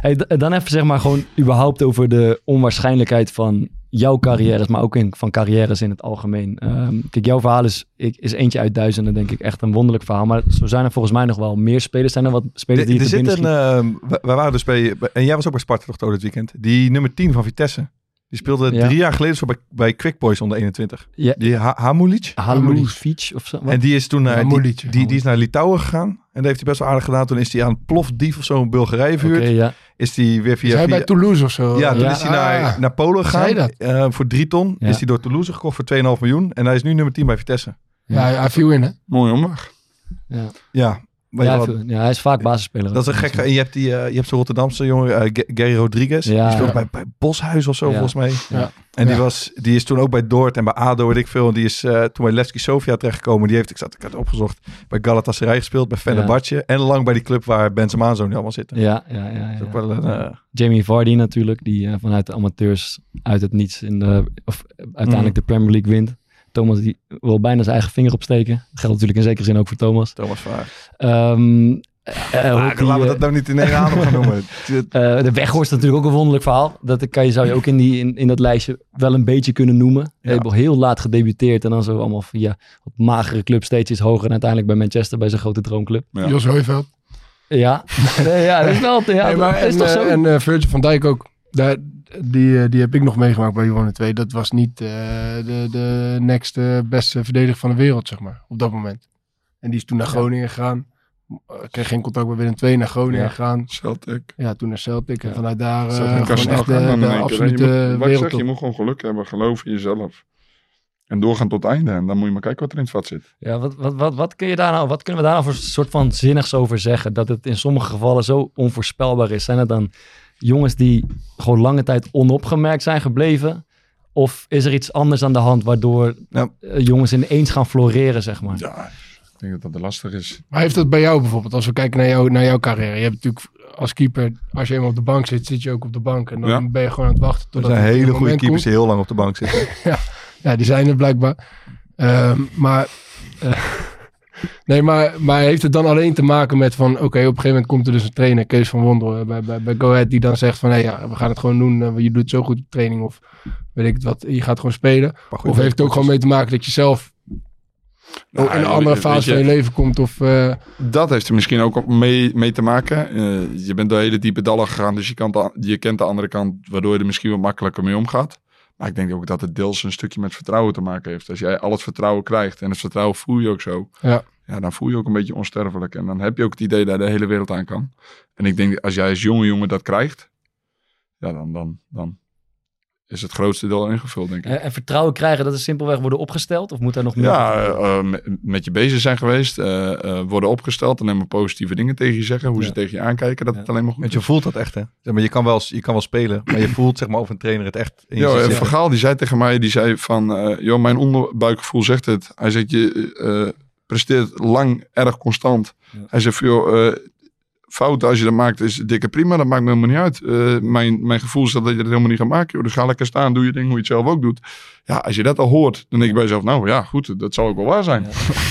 Hey, d- dan even zeg maar gewoon überhaupt over de onwaarschijnlijkheid van jouw carrières, maar ook in, van carrières in het algemeen. Ehm, kijk, jouw verhaal is, ik, is eentje uit duizenden, denk ik, echt een wonderlijk verhaal. Maar zo zijn er volgens mij nog wel meer spelers. Zijn er wat spelers die Er, er zit een... ehm, we, we waren dus bij... En jij was ook bij Sparta toch, dit weekend? Die nummer 10 van Vitesse. Die speelde Ja. drie jaar geleden zo bij, bij Quick Boys onder 21. Ja. Die ha Hamulic. Halulic of zo? wat? En die is toen naar, die, Hamulic, die, die is naar Litouwen gegaan. En dat heeft hij best wel aardig gedaan. Toen is hij aan Plovdiv of zo in Bulgarije verhuurd. Oké, ja. Is hij weer Is via... bij via Toulouse of zo? ja, toen Ja. is hij naar, Ah. naar Polen Zei gegaan. dat? eh, voor drie ton. Ja. Is hij door Toulouse gekocht voor 2,5 miljoen. En hij is nu nummer 10 bij Vitesse. Ja, hij, hij viel in, hè? Mooi omweg. ja. Ja, Ja, wat? ja, hij is vaak basisspeler. Dat is een gek. En je hebt, die, eh, je hebt zo'n Rotterdamse jongen, eh, Gary Rodriguez. Ja. Die speelt bij, bij Boshuis of zo, Ja. volgens mij. Ja. En die, was, die is toen ook bij Dordt en bij ADO, weet ik veel. En die is eh, toen bij Levski Sofia terechtgekomen. Die heeft, ik, zat, ik had opgezocht, bij Galatasaray gespeeld, bij Fenerbahce. En lang bij die club waar Benzema en zo nu allemaal zitten. Ja, ja, ja. Ook wel een... eh, Jamie Vardy natuurlijk, die eh, vanuit de amateurs uit het niets in de, of uiteindelijk Mhm. de Premier League wint. Thomas die wil bijna zijn eigen vinger opsteken. Dat geldt natuurlijk in zekere zin ook voor Thomas. Thomas Vaar. Ehm eh, Ah, die, laten we eh, dat nou niet in één adem gaan noemen. Eh, de Weghorst is natuurlijk ook een wonderlijk verhaal. Dat kan je, zou je ook in, die, in, in dat lijstje wel een beetje kunnen noemen. Hij heeft al heel laat gedebuteerd en dan zo allemaal via wat magere club steeds iets hoger. En uiteindelijk bij Manchester bij zijn grote droomclub. Ja. Jos Hooiveld. Ja, Nee, ja dat is wel... Ja, maar, dat is en, toch eh, zo? en eh, Virgil van Dijk ook. Daar, die, eh, die heb ik nog meegemaakt bij Johan 2. Dat was niet eh, de, de next eh, beste verdediger van de wereld, zeg maar. Op dat moment. En die is toen naar Groningen gegaan. Kreeg geen contact met Willem II. Naar Groningen Ja. gegaan. Celtic. Ja, toen naar Celtic. En Ja. vanuit daar eh, gewoon echt de, gaan de absolute Je moet- wat ik zeg, je moet gewoon geluk hebben, geloof in jezelf. En doorgaan tot het einde. En dan moet je maar kijken wat er in het vat zit. Ja, wat, wat, wat, wat, kun je daar nou, wat kunnen we daar nou voor soort van zinnigs over zeggen? Dat het in sommige gevallen zo onvoorspelbaar is. Zijn het dan jongens die gewoon lange tijd onopgemerkt zijn gebleven? Of is er iets anders aan de hand waardoor eh, jongens ineens gaan floreren, zeg maar? Ja, ik denk dat dat lastig is. Maar heeft dat bij jou bijvoorbeeld, als we kijken naar, jou, naar jouw carrière. Je hebt natuurlijk als keeper, als je eenmaal op de bank zit, zit je ook op de bank. En dan Ja. ben je gewoon aan het wachten Er totdat zijn het hele goede keepers komt. die heel lang op de bank zitten. Ja, die zijn er blijkbaar. Ehm, maar, eh, nee, maar, maar heeft het dan alleen te maken met van... Oké, op een gegeven moment komt er dus een trainer, Kees van Wondel, eh, bij, bij, bij Go Ahead... die dan zegt van, hé, ja, we gaan het gewoon doen. eh, je doet het zo goed op training of weet ik het wat. Je gaat gewoon spelen. Goed, Of heeft het ook gewoon mee te maken dat je zelf Nou, ook in een andere fase je, van je leven komt? Of, eh, Dat heeft er misschien ook mee, mee te maken. Eh, je bent door hele diepe dallen gegaan, dus je, kan de- je kent de andere kant, waardoor je er misschien wat makkelijker mee omgaat. Maar ik denk ook dat het deels een stukje met vertrouwen te maken heeft. Als jij al het vertrouwen krijgt en het vertrouwen voel je ook zo, Ja. Ja, dan voel je ook een beetje onsterfelijk. En dan heb je ook het idee dat de hele wereld aan kan. En ik denk, als jij als jonge jongen dat krijgt, ja, dan, dan, dan is het grootste deel ingevuld, denk ik. En, en vertrouwen krijgen, dat is simpelweg worden opgesteld? Of moet daar nog meer? Ja, eh, eh, met- met je bezig zijn geweest, eh, eh, worden opgesteld en maar positieve dingen tegen je zeggen, hoe Ja. ze tegen je aankijken, dat Ja. het alleen maar goed Want je is. voelt dat echt, hè? Zeg maar, je, kan wel, je kan wel spelen, maar je voelt zeg maar, of een trainer het echt in Ja, ziet en zitten. Van Gaal die zei tegen mij, die zei van, eh joh, mijn onderbuikgevoel zegt het. Hij zegt, je eh, presteert lang erg constant. Ja. Hij zegt, van, joh, eh, fouten als je dat maakt is dikke prima, dat maakt me helemaal niet uit. Eh, mijn, mijn gevoel is dat je dat helemaal niet gaat maken. Joh. Dus ga lekker staan, doe je ding hoe je het zelf ook doet. Ja, als je dat al hoort, dan denk ik bij jezelf, nou ja, goed, dat zal ook wel waar zijn.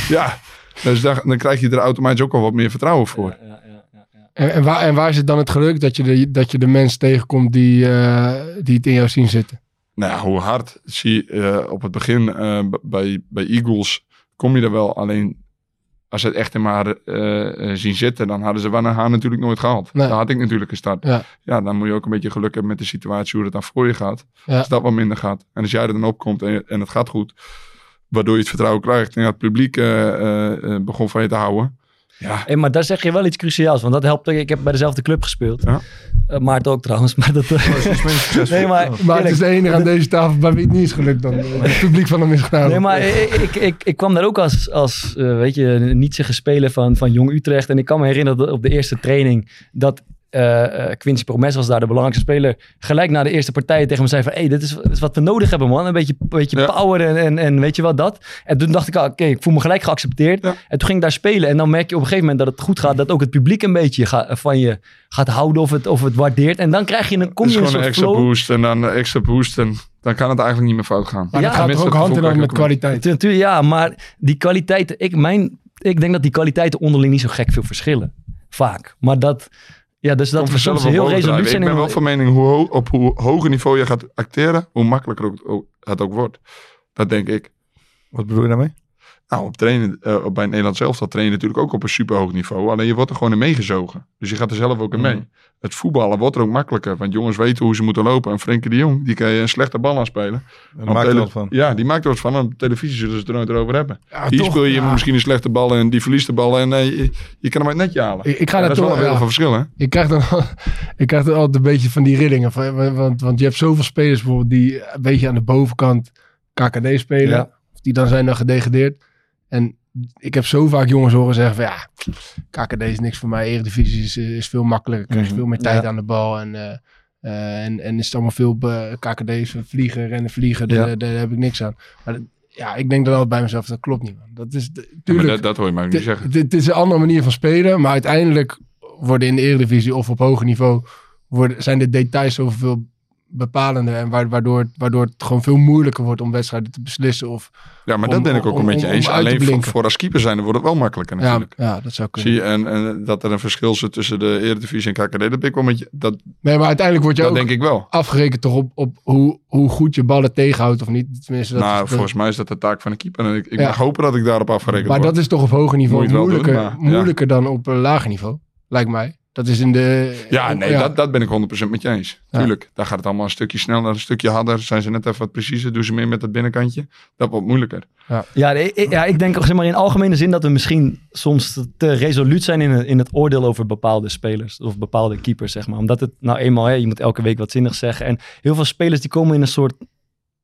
Ja, dus daar, dan krijg je er automatisch ook al wat meer vertrouwen voor. Ja, ja, ja, ja, ja. en, en, waar, en waar zit dan het geluk dat je de, dat je de mensen tegenkomt die, eh, die het in jou zien zitten? Nou ja, hoe hard zie je eh, op het begin eh, bij, bij Eagles kom je er wel. Alleen als ze het echt in maar eh, eh, zien zitten, dan hadden ze Van haar natuurlijk nooit gehaald. Nee. Daar had ik natuurlijk een start. Ja. Ja. dan moet je ook een beetje geluk hebben met de situatie hoe het dan voor je gaat. Ja. Als dat wat minder gaat. En als jij er dan opkomt en, en het gaat goed, waardoor je het vertrouwen krijgt. En ja, het publiek eh, begon van je te houden. Ja, Hey, maar daar zeg je wel iets cruciaals, want dat helpt. Ik heb bij dezelfde club gespeeld. Ja. Eh, Maarten ook trouwens. Maar dat, nee, maar, Maar het is de enige aan deze tafel bij wie het niet is gelukt dan. Het publiek van hem is gedaan. Nee, maar ik, ik, ik, ik kwam daar ook als, als eh, weet je, niet zeggen speler van, van Jong Utrecht. En ik kan me herinneren dat op de eerste training dat eh eh, Quincy Promes was daar de belangrijkste speler. Gelijk na de eerste partij tegen me zei van, hey, dit is, dit is wat we nodig hebben man. Een beetje, een beetje Ja. power en, en, en weet je wat dat. En toen dacht ik, ah, oké, ik voel me gelijk geaccepteerd. Ja. En toen ging ik daar spelen. En dan merk je op een gegeven moment dat het goed gaat. Dat ook het publiek een beetje ga- van je gaat houden of het, of het waardeert. En dan krijg je een, kom het je een gewoon een soort extra flow. boost en dan een extra boost. En dan kan het eigenlijk niet meer fout gaan. Maar Ja, dat gaat ook hand in hand met kwaliteit. Natuurlijk, ja, maar die kwaliteiten, ik, mijn, ik denk dat die kwaliteiten onderling niet zo gek veel verschillen. Vaak. Maar dat, ja, dus dat we soms heel resoluut zijn. Ik ben wel van mening, hoe ho- op hoe hoger niveau je gaat acteren, hoe makkelijker het ook wordt. Dat denk ik. Wat bedoel je daarmee? Nou, op trainen, op bij Nederland zelf, dat train je natuurlijk ook op een superhoog niveau. Alleen je wordt er gewoon in meegezogen. Dus je gaat er zelf ook in mee. Mhm. Het voetballen wordt er ook makkelijker. Want jongens weten hoe ze moeten lopen. En Frenkie de Jong, die kan je een slechte bal aanspelen. Op maakt er wat van. Ja, die maakt er wat van. En op televisie zullen ze het er nooit over hebben. Ja, Hier toch, speel je ja. misschien een slechte bal en die verliest de bal. En eh, je, je kan hem uit het netje halen. Ik, ik ga dat is wel een ja. van verschil, hè? Ik krijg dan, ik krijg dan altijd een beetje van die rillingen. Van, want, want je hebt zoveel spelers bijvoorbeeld die een beetje aan de bovenkant KKD spelen. Ja. Of die dan zijn dan gedegradeerd. En ik heb zo vaak jongens horen zeggen van ja, KKD is niks voor mij. Eredivisie is, is veel makkelijker. Krijg je Mhm. veel meer tijd Ja. aan de bal. En, eh, eh, en, en is het allemaal veel be- KKD is vliegen, rennen, vliegen. Daar, Ja. daar heb ik niks aan. Maar dat- ja, ik denk dan altijd bij mezelf, dat klopt niet man. Dat is Ja, maar tuurlijk. dat, dat hoor je mij ook niet zeggen. Het het is een andere manier van spelen, maar uiteindelijk worden in de Eredivisie of op hoger niveau worden, zijn de details zoveel bepalender en wa- waardoor, het- waardoor het gewoon veel moeilijker wordt om wedstrijden te beslissen. Of, Ja, maar om- dat ben ik ook een met je om- eens. Alleen voor, voor als keeper zijn wordt het wel makkelijker ja, natuurlijk. ja, dat zou kunnen. Zie je, en, en dat er een verschil zit tussen de Eredivisie en KKD, dat ben ik wel met je. Dat, Nee, maar uiteindelijk word je ook denk ik wel. afgerekend toch op, op hoe, hoe goed je ballen tegenhoudt of niet. Tenminste, dat nou, is- volgens mij is dat de taak van een keeper. En ik, ik Ja. mag hopen dat ik daarop afgerekend maar word. dat is toch op hoger niveau Moet moeilijker, doen, maar, ja. moeilijker dan op een lager niveau, lijkt mij. Dat is in de... Ja, nee, Dat, dat ben ik 100% met je eens. Ja. Tuurlijk, daar gaat het allemaal een stukje sneller, een stukje harder. Zijn ze net even wat preciezer, doen ze meer met het binnenkantje. Dat wordt moeilijker. Ja, ik, ik- ja, ik denk zeg maar in algemene zin dat we misschien soms te resoluut zijn in het, in het oordeel over bepaalde spelers of bepaalde keepers, zeg maar. Omdat het nou eenmaal, hè, je moet elke week wat zinnigs zeggen. En heel veel spelers die komen in een soort,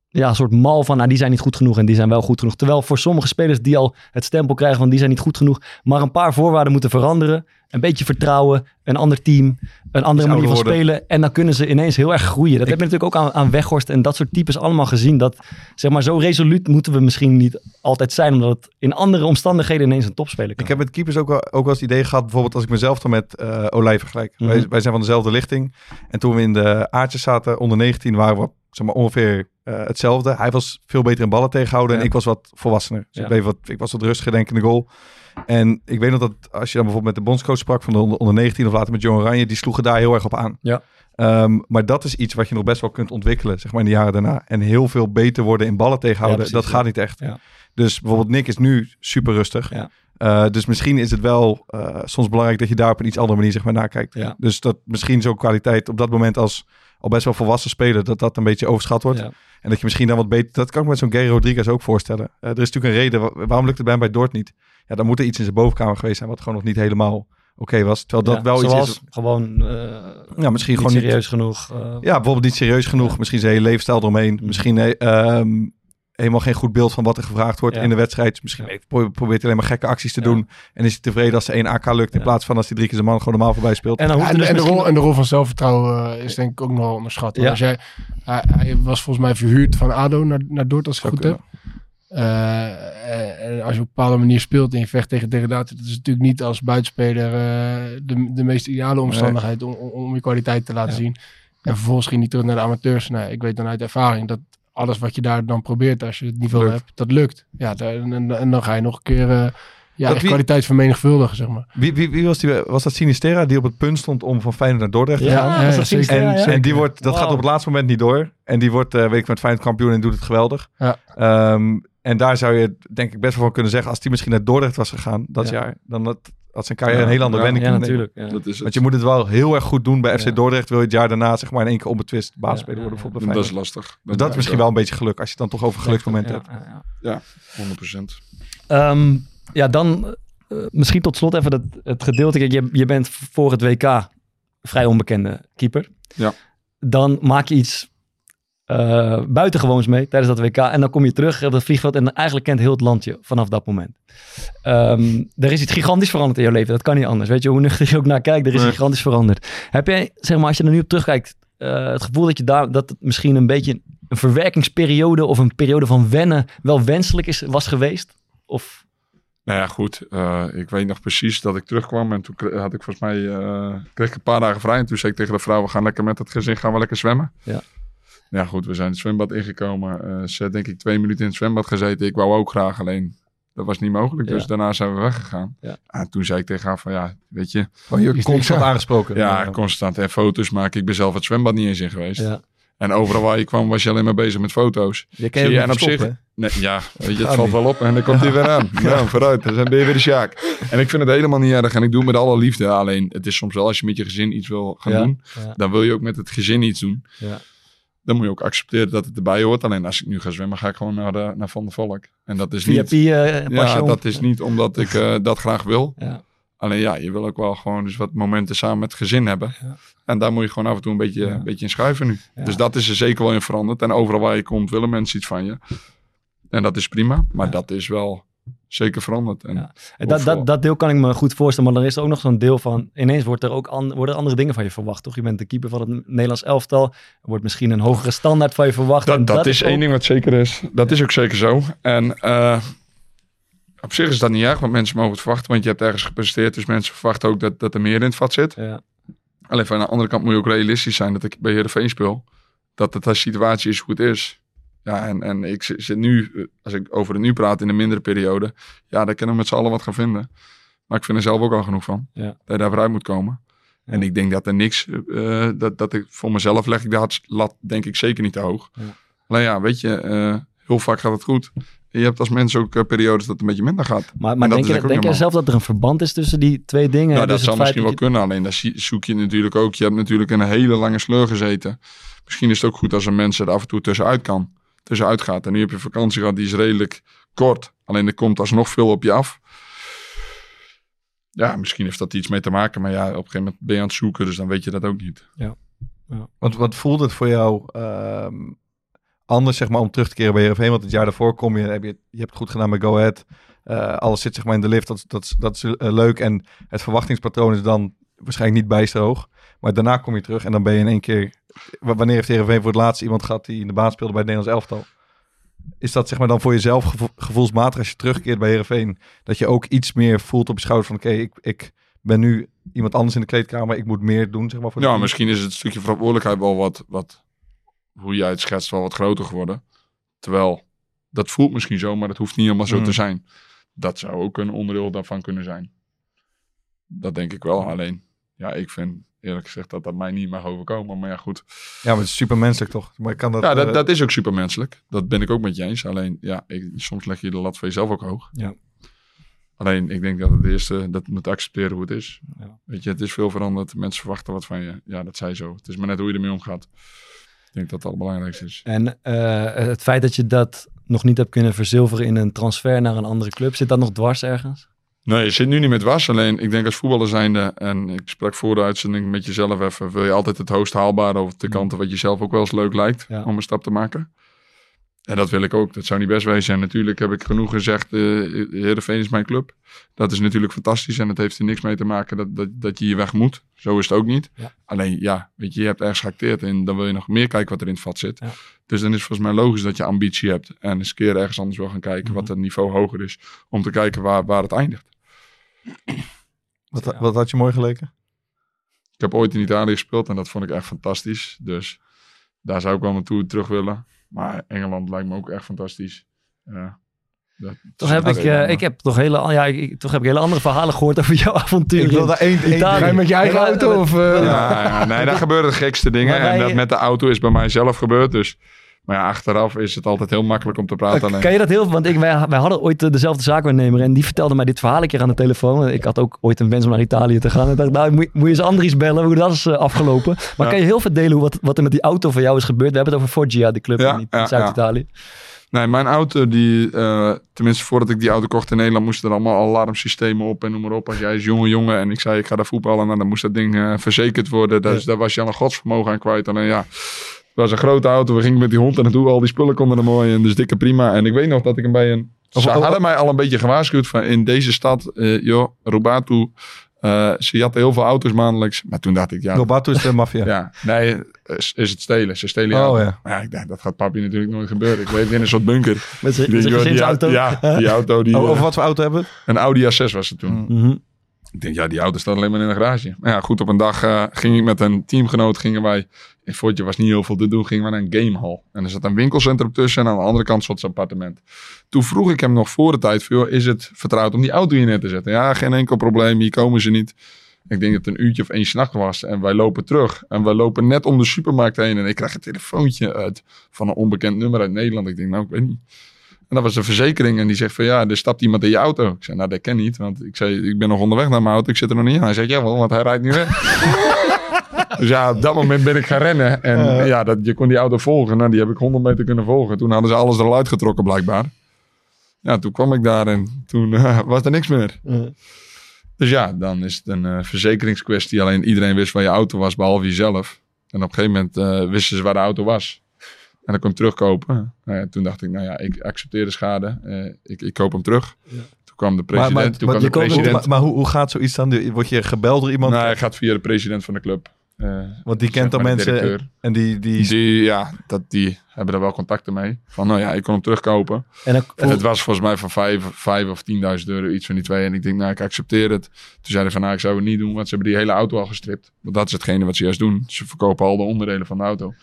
ja, een soort mal van, nou, die zijn niet goed genoeg en die zijn wel goed genoeg. Terwijl voor sommige spelers die al het stempel krijgen van die zijn niet goed genoeg, maar een paar voorwaarden moeten veranderen. Een beetje vertrouwen, een ander team, een andere manier van worden. spelen. En dan kunnen ze ineens heel erg groeien. Dat heb je natuurlijk ook aan, aan Weghorst en dat soort types allemaal gezien. Dat zeg maar zo resoluut moeten we misschien niet altijd zijn. Omdat het in andere omstandigheden ineens een topspeler kan. Ik heb met keepers ook wel, ook wel eens het idee gehad, bijvoorbeeld als ik mezelf dan met Olij vergelijk. Mhm. wij, wij zijn van dezelfde lichting. En toen we in de aardjes zaten, onder 19, waren we zeg maar, ongeveer eh, hetzelfde. Hij was veel beter in ballen tegenhouden Ja. en ik was wat volwassener. Dus Ja. ik, bleef wat, ik was wat rustiger denk ik in de goal. En ik weet nog dat als je dan bijvoorbeeld met de bondscoach sprak van de onder, onder 19 of later met John Oranje, die sloegen daar heel erg op aan. Ja. Ehm, maar dat is iets wat je nog best wel kunt ontwikkelen, zeg maar in de jaren daarna. En heel veel beter worden in ballen tegenhouden, Ja, precies, dat gaat niet echt. Dus bijvoorbeeld Nick is nu super rustig. Eh, dus misschien is het wel eh, soms belangrijk dat je daar op een iets andere manier zeg maar, nakijkt. Ja. Dus dat misschien zo'n kwaliteit op dat moment als al best wel volwassen speler, dat dat een beetje overschat wordt. Ja. En dat je misschien dan wat beter... Dat kan ik me met zo'n Gary Rodriguez ook voorstellen. Eh, er is natuurlijk een reden. wa- Waarom lukt het bij hem bij Dort niet? Ja, dan moet er iets in zijn bovenkamer geweest zijn wat gewoon nog niet helemaal oké was. Terwijl dat Ja, wel zoals iets is... gewoon Ja, misschien niet gewoon niet- serieus genoeg. Ja, bijvoorbeeld niet serieus genoeg. Misschien zijn hele leefstijl eromheen. Misschien eh, ehm, helemaal geen goed beeld van wat er gevraagd wordt Ja. in de wedstrijd. Misschien Ja. pro- probeert hij alleen maar gekke acties te Ja. doen. En is hij tevreden als er één AK lukt in Ja. plaats van als hij drie keer zijn man gewoon normaal voorbij speelt. En dan hoeft en, dus en, de misschien- rol, en de rol van zelfvertrouwen eh, is denk ik ook nog wel onderschat. Ja. Als jij, hij, hij was volgens mij verhuurd van ADO naar, naar Dordt, als ik het goed heb. Eh, en als je op een bepaalde manier speelt en je vecht tegen degradatie, dat is natuurlijk niet als buitenspeler eh, de, de meest ideale omstandigheid om, om, om je kwaliteit te laten Ja. zien. En vervolgens ging hij terug naar de amateurs. Nou, ik weet dan uit ervaring dat alles wat je daar dan probeert, als je het niveau Lukt. hebt, dat lukt. Ja, en, en, en dan ga je nog een keer eh, ja, Dat echt wie- kwaliteit vermenigvuldigen, zeg maar. Wie, wie, wie was die? Was dat Sinistera die op het punt stond om van Feyenoord naar Dordrecht te gaan? ja, dat is ja, dat zeker. Sinistera, En, ja. en die wordt, dat gaat op het laatste moment niet door. En die wordt, eh weet ik, met Feyenoord kampioen en doet het geweldig. Ja. Ehm, en daar zou je denk ik best wel van kunnen zeggen, als die misschien naar Dordrecht was gegaan dat Ja. jaar, dan had, had zijn carrière Ja, een hele andere wending Ja, natuurlijk. Ja. Dat is het. Want je moet het wel heel erg goed doen bij FC Ja. Dordrecht. Wil je het jaar daarna zeg maar in één keer onbetwist basisspeler Ja, worden ja, voor de dat is lastig. Dus dat is misschien wel een beetje geluk als je het dan toch over geluksmomenten Ja, hebt. ja, ja. 100%. Ehm, ja, dan eh, misschien tot slot even dat, het gedeelte. Kijk, je, je bent voor het WK vrij onbekende keeper. Ja. Dan maak je iets eh, buitengewoons mee tijdens dat WK. En dan kom je terug op het vliegveld en eigenlijk kent heel het land je vanaf dat moment. Ehm, er is iets gigantisch veranderd in je leven. Dat kan niet anders. Weet je, hoe nuchter je ook naar kijkt, er is Nee. iets gigantisch veranderd. Heb jij, zeg maar, als je er nu op terugkijkt, eh, het gevoel dat je daar, dat het misschien een beetje een verwerkingsperiode of een periode van wennen wel wenselijk is, was geweest? Of Nou ja, goed. eh, ik weet nog precies dat ik terugkwam en toen had ik volgens mij kreeg ik een paar dagen vrij. En toen zei ik tegen de vrouw, we gaan lekker met het gezin, gaan we lekker zwemmen. Ja. Ja, goed, we zijn het zwembad ingekomen. eh ze denk ik twee minuten in het zwembad gezeten. Ik wou ook graag, alleen dat was niet mogelijk. Dus Ja. daarna zijn we weggegaan. Ja. En toen zei ik tegen haar van, ja, weet je, Gewoon je constant aangesproken. ja, constant en foto's maken. Ik ben zelf het zwembad niet eens in geweest. ja. En overal waar je kwam was je alleen maar bezig met foto's. Je Zie je, en op zich, nee, ja, weet je, het valt wel op en dan komt hij weer aan. Nou, vooruit, dan ben je weer de Sjaak. En ik vind het helemaal niet erg en ik doe het met alle liefde. Alleen, het is soms wel als je met je gezin iets wil gaan Ja, doen, ja. dan wil je ook met het gezin iets doen. Ja. Dan moet je ook accepteren dat het erbij hoort. Alleen als ik nu ga zwemmen, ga ik gewoon naar, de, naar Van der Valk. En dat is niet... eh Ja, dat is niet omdat ik eh, dat graag wil. Ja. Alleen ja, je wil ook wel gewoon dus wat momenten samen met het gezin hebben. Ja. En daar moet je gewoon af en toe een beetje, Ja. een beetje in schuiven nu. Ja. Dus dat is er zeker wel in veranderd. En overal waar je komt willen mensen iets van je. En dat is prima. Maar dat is wel zeker veranderd. En, Ja. En dat, dat, dat deel kan ik me goed voorstellen, maar er is ook nog zo'n deel van, ineens wordt er ook an, worden er andere dingen van je verwacht, toch? Je bent de keeper van het Nederlands elftal, er wordt misschien een hogere standaard van je verwacht. en Dat, dat, is één ding wat zeker is. Dat is ook zeker zo. En eh, op zich is dat niet erg, want mensen mogen het verwachten. Want je hebt ergens gepresteerd, dus mensen verwachten ook dat, dat er meer in het vat zit. Ja. Alleen van de andere kant moet je ook realistisch zijn dat ik bij Heerenveen speel. Dat het de situatie is hoe het is. Ja, en, en ik zit nu, eh, als ik over het nu praat in een mindere periode. Ja, daar kunnen we met z'n allen wat gaan vinden. Maar ik vind er zelf ook al genoeg van. Ja. Dat je daar vooruit moet komen. En ik denk dat er niks, eh, dat, dat ik voor mezelf leg ik de lat denk ik zeker niet te hoog. Ja. Alleen ja, weet je, eh, heel vaak gaat het goed. Je hebt als mens ook eh, periodes dat het een beetje minder gaat. Maar, maar denk, je, denk zelf dat er een verband is tussen die twee dingen? Nou, Dus dat zou misschien wel je- kunnen. Alleen daar zoek je natuurlijk ook. Je hebt natuurlijk een hele lange sleur gezeten. Misschien is het ook goed als een mens er af en toe tussenuit kan. Tussenuit gaat. En nu heb je vakantie gehad, die is redelijk kort. Alleen er komt alsnog veel op je af. Ja, misschien heeft dat iets mee te maken. Maar ja, op een gegeven moment ben je aan het zoeken. Dus dan weet je dat ook niet. Want wat voelt het voor jou ehm, anders, zeg maar, om terug te keren bij Heerenveen? Want het jaar daarvoor kom je, heb je, je hebt het goed gedaan bij Go Ahead. Eh, alles zit zeg maar in de lift, dat, dat, dat is eh, leuk. En het verwachtingspatroon is dan waarschijnlijk niet bijster hoog. Maar daarna kom je terug en dan ben je in één keer... Wanneer heeft Heerenveen voor het laatst iemand gehad die in de baan speelde bij het Nederlands elftal? Is dat zeg maar dan voor jezelf gevo- gevoelsmatig als je terugkeert bij Heerenveen... dat je ook iets meer voelt op je schouder van... oké, ik, ik ben nu iemand anders in de kleedkamer. Ik moet meer doen, zeg maar, voor Ja, team. misschien is het stukje verantwoordelijkheid wel wat, wat, hoe jij het schetst, wel wat groter geworden. Terwijl, dat voelt misschien zo, maar dat hoeft niet helemaal zo Mm. te zijn. Dat zou ook een onderdeel daarvan kunnen zijn. Dat denk ik wel. Alleen, ja, ik vind eerlijk gezegd dat dat mij niet mag overkomen. Maar ja, goed. Ja, maar het is super menselijk toch? Maar ik kan dat, ja, dat, eh, dat is ook supermenselijk. Dat ben ik ook met je eens. Alleen, ja, ik, soms leg je de lat voor jezelf ook hoog. Ja. Alleen, ik denk dat het eerste, dat moet accepteren hoe het is. Ja. Weet je, het is veel veranderd. Mensen verwachten wat van je. Ja, dat zij zo. Het is maar net hoe je ermee omgaat. Ik denk dat dat het belangrijkste is. En eh, het feit dat je dat nog niet hebt kunnen verzilveren in een transfer naar een andere club, zit dat nog dwars ergens? Nee, je zit nu niet met was. Alleen, ik denk als voetballer zijnde, en ik sprak voor de uitzending met jezelf even, wil je altijd het hoogst haalbare over de kanten wat jezelf ook wel eens leuk lijkt Ja. om een stap te maken. En dat wil ik ook. Dat zou niet best wezen. En natuurlijk heb ik genoeg gezegd, eh Heerenveen is mijn club. Dat is natuurlijk fantastisch en dat heeft er niks mee te maken dat, dat, dat je hier weg moet. Zo is het ook niet. Ja. Alleen, ja, weet je, je hebt ergens geacteerd en dan wil je nog meer kijken wat er in het vat zit. Ja. Dus dan is het volgens mij logisch dat je ambitie hebt en eens een keer ergens anders wil gaan kijken Mhm. wat het niveau hoger is. Om te kijken waar, waar het eindigt. Wat, Ja. wat had je mooi geleken? Ik heb ooit in Italië gespeeld en dat vond ik echt fantastisch. Dus daar zou ik wel naartoe terug willen. Maar Engeland lijkt me ook echt fantastisch. Ja, dat- Toch heb, ik, eh, ik heb toch hele, ja, ik, toch heb ik hele andere verhalen gehoord over jouw avontuur. Ik wil in daar één. Ga je met je eigen auto of... eh, Ja, ja, nee, daar gebeuren de gekste dingen. Wij- En dat met de auto is bij mij zelf gebeurd. Dus, maar ja, achteraf is het altijd heel makkelijk om te praten. Eh, Alleen. Kan je dat heel Want ik, wij, wij hadden ooit eh, dezelfde zaakwaarnemer en die vertelde mij dit verhaal een keer aan de telefoon. Ik had ook ooit een wens om naar Italië te gaan. En dacht, nou, moet, moet je eens Andries bellen hoe dat is eh, afgelopen. Maar Ja. kan je heel veel delen hoe, wat, wat er met die auto van jou is gebeurd? We hebben het over Foggia, de club Ja, in, Zuid-Italië. Nee, mijn auto, die, tenminste voordat ik die auto kocht in Nederland, moesten er allemaal alarmsystemen op en noem maar op. Als jij is jonge jongen en ik zei ik ga daar voetballen, nou, dan moest dat ding verzekerd worden. Dus daar was je al een godsvermogen aan kwijt. Alleen ja, was een grote auto. We gingen met die hond er naartoe. Al die spullen konden er mooi in. Dus dikke prima. En ik weet nog dat ik hem bij een... Of- Ze hadden mij al een beetje gewaarschuwd van in deze stad, eh joh, Rubatu. eh ze jatten heel veel auto's maandelijks. Maar toen dacht ik, ja, Robato is de maffia. ja, nee, is, is het stelen. Ze stelen Oh, ja. Maar ja, ik dacht, dat gaat papi natuurlijk nooit gebeuren. Ik leef in een soort bunker. Met zijn gezinsauto. Ja, die auto. Die, Oh, over wat voor auto hebben we een Audi A6 was het toen. Mm. Mhm. Ik denk, ja, die auto staat alleen maar in de garage. Maar ja, goed, op een dag eh, ging ik met een teamgenoot, gingen wij, in Fortje was niet heel veel te doen, gingen we naar een gamehall. En er zat een winkelcentrum tussen en aan de andere kant zat zijn appartement. Toen vroeg ik hem nog voor de tijd, is het vertrouwd om die auto hier neer te zetten? Ja, geen enkel probleem, hier komen ze niet. Ik denk dat het een uurtje of één s'nacht was en wij lopen terug. En wij lopen net om de supermarkt heen en ik krijg een telefoontje uit van een onbekend nummer uit Nederland. Ik denk, nou, ik weet niet. En dat was de verzekering. En die zegt van ja, er stapt iemand in je auto. Ik zei, nou dat ken niet. Want ik zei, ik ben nog onderweg naar mijn auto. Ik zit er nog niet in. Hij zegt, jawel, want hij rijdt nu weg. dus ja, op dat moment ben ik gaan rennen. En ja, dat, je kon die auto volgen. Nou, die heb ik 100 meter kunnen volgen. Toen hadden ze alles er al uitgetrokken blijkbaar. Ja, toen kwam ik daar en toen eh, was er niks meer. Dus ja, dan is het een eh, verzekeringskwestie. Alleen iedereen wist waar je auto was, behalve jezelf. En op een gegeven moment eh, wisten ze waar de auto was. En dan kon je hem terugkopen. Nou ja, toen dacht ik, nou ja, ik accepteer de schade. Eh, ik, ik koop hem terug. Ja. kwam de president. maar, toen maar, kwam de president. maar, maar hoe, hoe gaat zoiets dan? Word je gebeld door iemand? nou, hij gaat via de president van de club. Eh, want die kent dan mensen directeur. en die... die, Die, ja, dat, die hebben daar wel contacten mee. Van, nou ja, ik kon hem terugkopen. En dan, En het was volgens mij van 5 vijf of 10.000 euro, iets van die twee. En ik denk, nou, ik accepteer het. Toen zei hij van, nou, ik zou het niet doen, want ze hebben die hele auto al gestript. Want dat is hetgene wat ze juist doen. Ze verkopen al de onderdelen van de auto.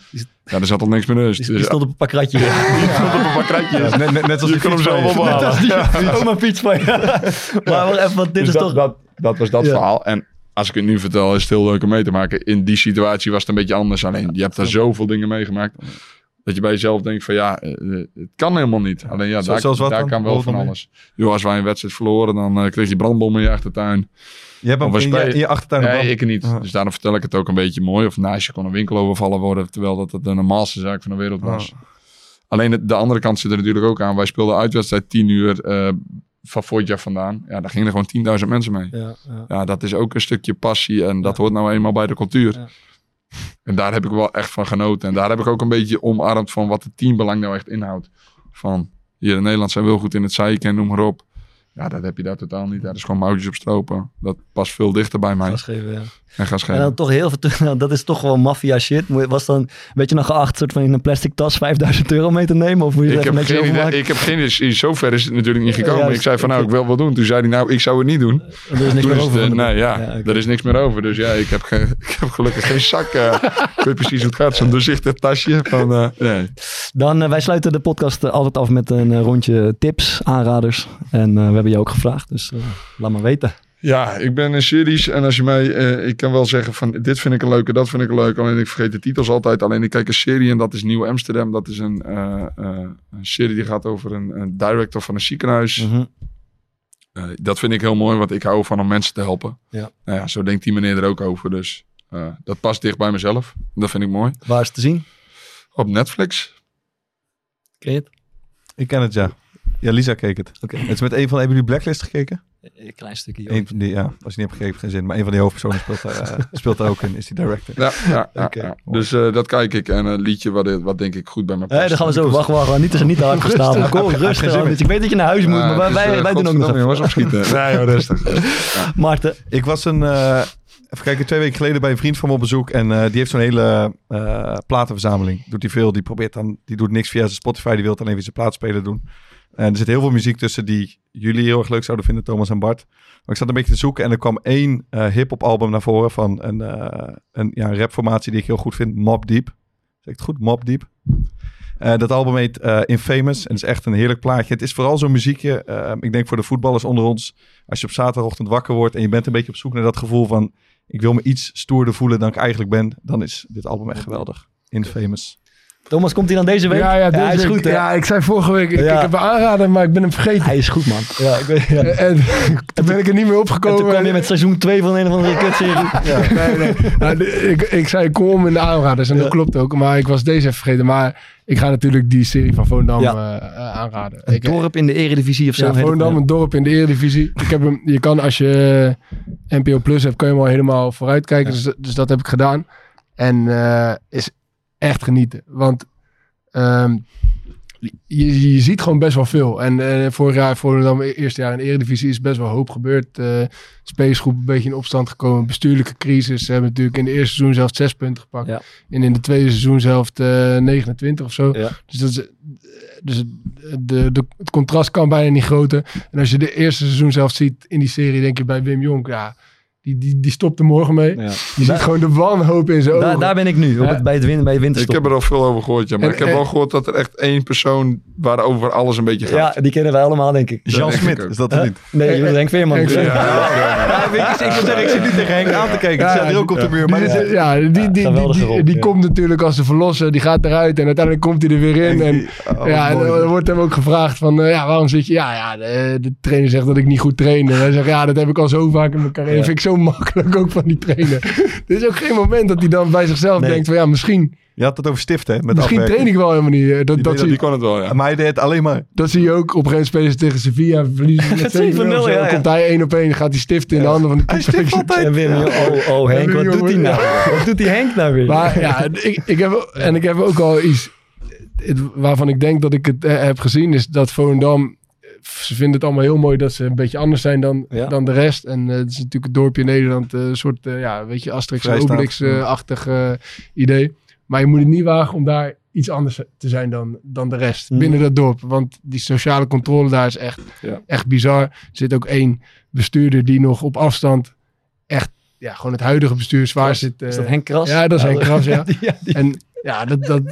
Ja, er zat al niks meer dus. die, dus die stond op een pakratje. die stond op een paar kratjes. net, net, net als Je die kan hem zelf van je. ophalen. Oma fiets van je. Maar even, want dit Dus is dat, toch... dat, dat was dat Ja. verhaal. En als ik het nu vertel, is het heel leuk om mee te maken. In die situatie was het een beetje anders. Alleen, je hebt daar zoveel dingen meegemaakt. Dat je bij jezelf denkt van ja, eh, het kan helemaal niet. Alleen ja, daar, dan? kan wel van alles. Yo, als wij een wedstrijd verloren, dan eh, kreeg je brandbommen in je achtertuin. Je hebt hem in je, in je achtertuin Nee, ik niet. Dus daarom vertel ik het ook een beetje mooi. Of naast je kon een winkel overvallen worden. Terwijl dat het de normaalste zaak van de wereld was. Alleen de andere kant zit er natuurlijk ook aan. Wij speelden uitwedstrijd 10 uur eh, van Voidja vandaan. Ja, daar gingen er gewoon 10.000 mensen mee. Ja, ja. Ja, dat is ook een stukje passie. En dat hoort nou eenmaal bij de cultuur. En daar heb ik wel echt van genoten. En daar heb ik ook een beetje omarmd van wat het teambelang nou echt inhoudt. Van hier in Nederland zijn we heel goed in het zeiken en noem maar op. Ja, dat heb je daar totaal niet. Dat is gewoon mouwtjes op stropen. Dat past veel dichter bij mij. Geven, En dan toch heel veel terug. nou, Dat is toch gewoon maffia shit. Was dan, werd je dan geacht soort van in een plastic tas 5000 euro mee te nemen? Of moet je Ik heb, geen idee, ik heb geen idee. Zover is het natuurlijk niet gekomen. Ja, ik zei van nou, ik- wil wel doen. Toen zei hij nou, ik zou het niet doen. Er is niks meer over. het, nee, ja, er is niks meer over. Dus ja, ik heb, ge- ik heb gelukkig geen zak. eh, ik weet precies hoe het gaat. Zo'n doorzichtig tasje. Van, eh, nee. Dan, eh, wij sluiten de podcast altijd af met een rondje tips, aanraders. En we hebben je ook gevraagd, dus laat maar weten. Ja, ik ben in series en als je mij, eh, ik kan wel zeggen van dit vind ik een leuke, dat vind ik een leuke. Alleen ik vergeet de titels altijd. Alleen ik kijk een serie en dat is Nieuw Amsterdam. Dat is een, eh, eh, een serie die gaat over een, een director van een ziekenhuis. Mhm. Eh, dat vind ik heel mooi, want ik hou van om mensen te helpen. Ja. Nou ja, zo denkt die meneer er ook over. Dus eh, dat past dicht bij mezelf. Dat vind ik mooi. Waar is het te zien? Op Netflix. Ken je het? Ik ken het, ja. Ja, Lisa keek het. Oké. Het is met een van... Hebben jullie Blacklist gekeken? Een klein stukje. Eén van die, ja, als je niet hebt heeft geen zin. Maar een van die hoofdpersonen speelt daar, eh, speelt daar ook in. Is die director. Ja, ja, ja. Dus eh, dat kijk ik. En een liedje wat, wat denk ik goed bij me past. Hé, dan gaan we zo. Wacht, wacht, wacht. Niet, te- niet te hard gestaan. Maar Kom, rustig. Anders. Ik weet dat je naar huis moet, maar wij, is, wij, eh, wij doen ook nog jongens, opschieten. nee, joh, rustig. Maarten, Ik was een... eh, even kijken, twee weken geleden bij een vriend van me op bezoek. En eh, die heeft zo'n hele eh, platenverzameling. Doet hij veel. Die probeert dan... Die doet niks via zijn Spotify. Die wil dan even zijn plaatspeler doen. En er zit heel veel muziek tussen die jullie heel erg leuk zouden vinden, Thomas en Bart. Maar ik zat een beetje te zoeken en er kwam één eh hip-hop album naar voren van een, eh een, ja, rapformatie die ik heel goed vind, Mob Deep. Zeg ik het goed? Mob Deep. Eh, dat album heet Infamous en is echt een heerlijk plaatje. Het is vooral zo'n muziekje, ik denk voor de voetballers onder ons, als je op zaterdagochtend wakker wordt en je bent een beetje op zoek naar dat gevoel van ik wil me iets stoerder voelen dan ik eigenlijk ben, dan is dit album echt geweldig. Infamous. Thomas, komt hij dan deze week? Ja, ja, deze hij is goed, hè? Ja, ik zei vorige week, ik, Ja. ik heb hem aanraden, maar ik ben hem vergeten. Hij is goed, man. Ja, ik weet, ja. En toen ben ik er niet meer En opgekomen. toen kwam je met seizoen 2 van een of andere kutserie. Nee, nee. Nou, ik, ik zei, ik kom om in de aanraders. En dat Ja. klopt ook. Maar ik was deze even vergeten. Maar ik ga natuurlijk die serie van Volendam Ja. eh, eh, aanraden. Een Ik, dorp in de eredivisie of zo. ja, ja. een dorp in de Eredivisie. Ik heb hem, je kan als je eh, NPO Plus hebt, kan je hem al helemaal vooruit kijken. Dus, dus dat heb ik gedaan. En is echt genieten. Want ehm, je, je ziet gewoon best wel veel. En eh, vorig jaar, Volendam, eerste jaar in de Eredivisie, is best wel hoop gebeurd. Eh spelersgroep een beetje in opstand gekomen. Bestuurlijke crisis. Ze hebben natuurlijk in de eerste seizoen zelf zes punten gepakt. Ja. En in de tweede seizoen zelf eh 29 of zo. Ja. Dus, dat is, dus de, de, het contrast kan bijna niet groter. En als je de eerste seizoen zelf ziet in die serie, denk je bij Wim Jonk, ja, die, die, die stopt er morgen mee. Ja. Je ziet gewoon de wanhoop in zijn Daar, ogen. daar ben ik nu, op Ja. het, bij, het win, bij het Ik winterstop. heb er al veel over gehoord, ja. Maar En- ik heb en- wel gehoord dat er echt één persoon waarover alles een beetje gaat. Ja, die kennen wij allemaal, denk ik. Jan Smit, ik is dat het Huh? niet? Nee, je bedoelt Henk Veerman. Henk Veerman. Ja, ik wil zeggen, ik zit niet tegen Henk aan te kijken. Het staat hier ook op de muur. Maar ja, die, komt natuurlijk als de verlosser. Die gaat eruit en uiteindelijk komt hij er weer in. En, Oh, ja, er wordt hem ook gevraagd van, eh, ja, waarom zit je? Ja, ja de, trainer zegt dat ik niet goed train. En hij zegt, ja, dat heb ik al zo vaak in mijn carrière. Vind ik zo makkelijk ook van die trainer. er is ook geen moment dat hij dan bij zichzelf Nee. denkt van, ja, misschien, Je had het over stiften, hè? Met misschien afwerken. train ik wel helemaal niet. Eh, Dat, Die, dat, zie, die kon het wel, ja. Maar hij deed het alleen maar. dat zie je ook. Op een gegeven moment spelen ze tegen Sevilla. Verliezen ze met 7-0. 7-0, of zo. ja, Dan ja. komt hij één op één. Gaat hij stiften in de handen van de Hij stift altijd. En Wim, oh, oh Henk, wat doet hij nou? Wat doet die Henk nou weer? Maar ja, ik, ik heb, en ik heb ook al iets het- waarvan ik denk dat ik het eh, heb gezien, is dat Volendam ze vinden het allemaal heel mooi dat ze een beetje anders zijn dan, Ja. dan de rest. En eh, het is natuurlijk het dorpje in Nederland, eh, een soort, eh, ja, weet je, Asterix en. Obelix-achtig idee. Maar je moet het niet wagen om daar iets anders te zijn dan, dan de rest Mhm. binnen dat dorp. Want die sociale controle daar is echt, Ja. echt bizar. Er zit ook één bestuurder die nog op afstand echt, ja, gewoon het huidige bestuur zwaar zit. Is dat Henk Kras? Ja, dat is Henk Kras, ja. die- ja, die- En ja, dat, dat,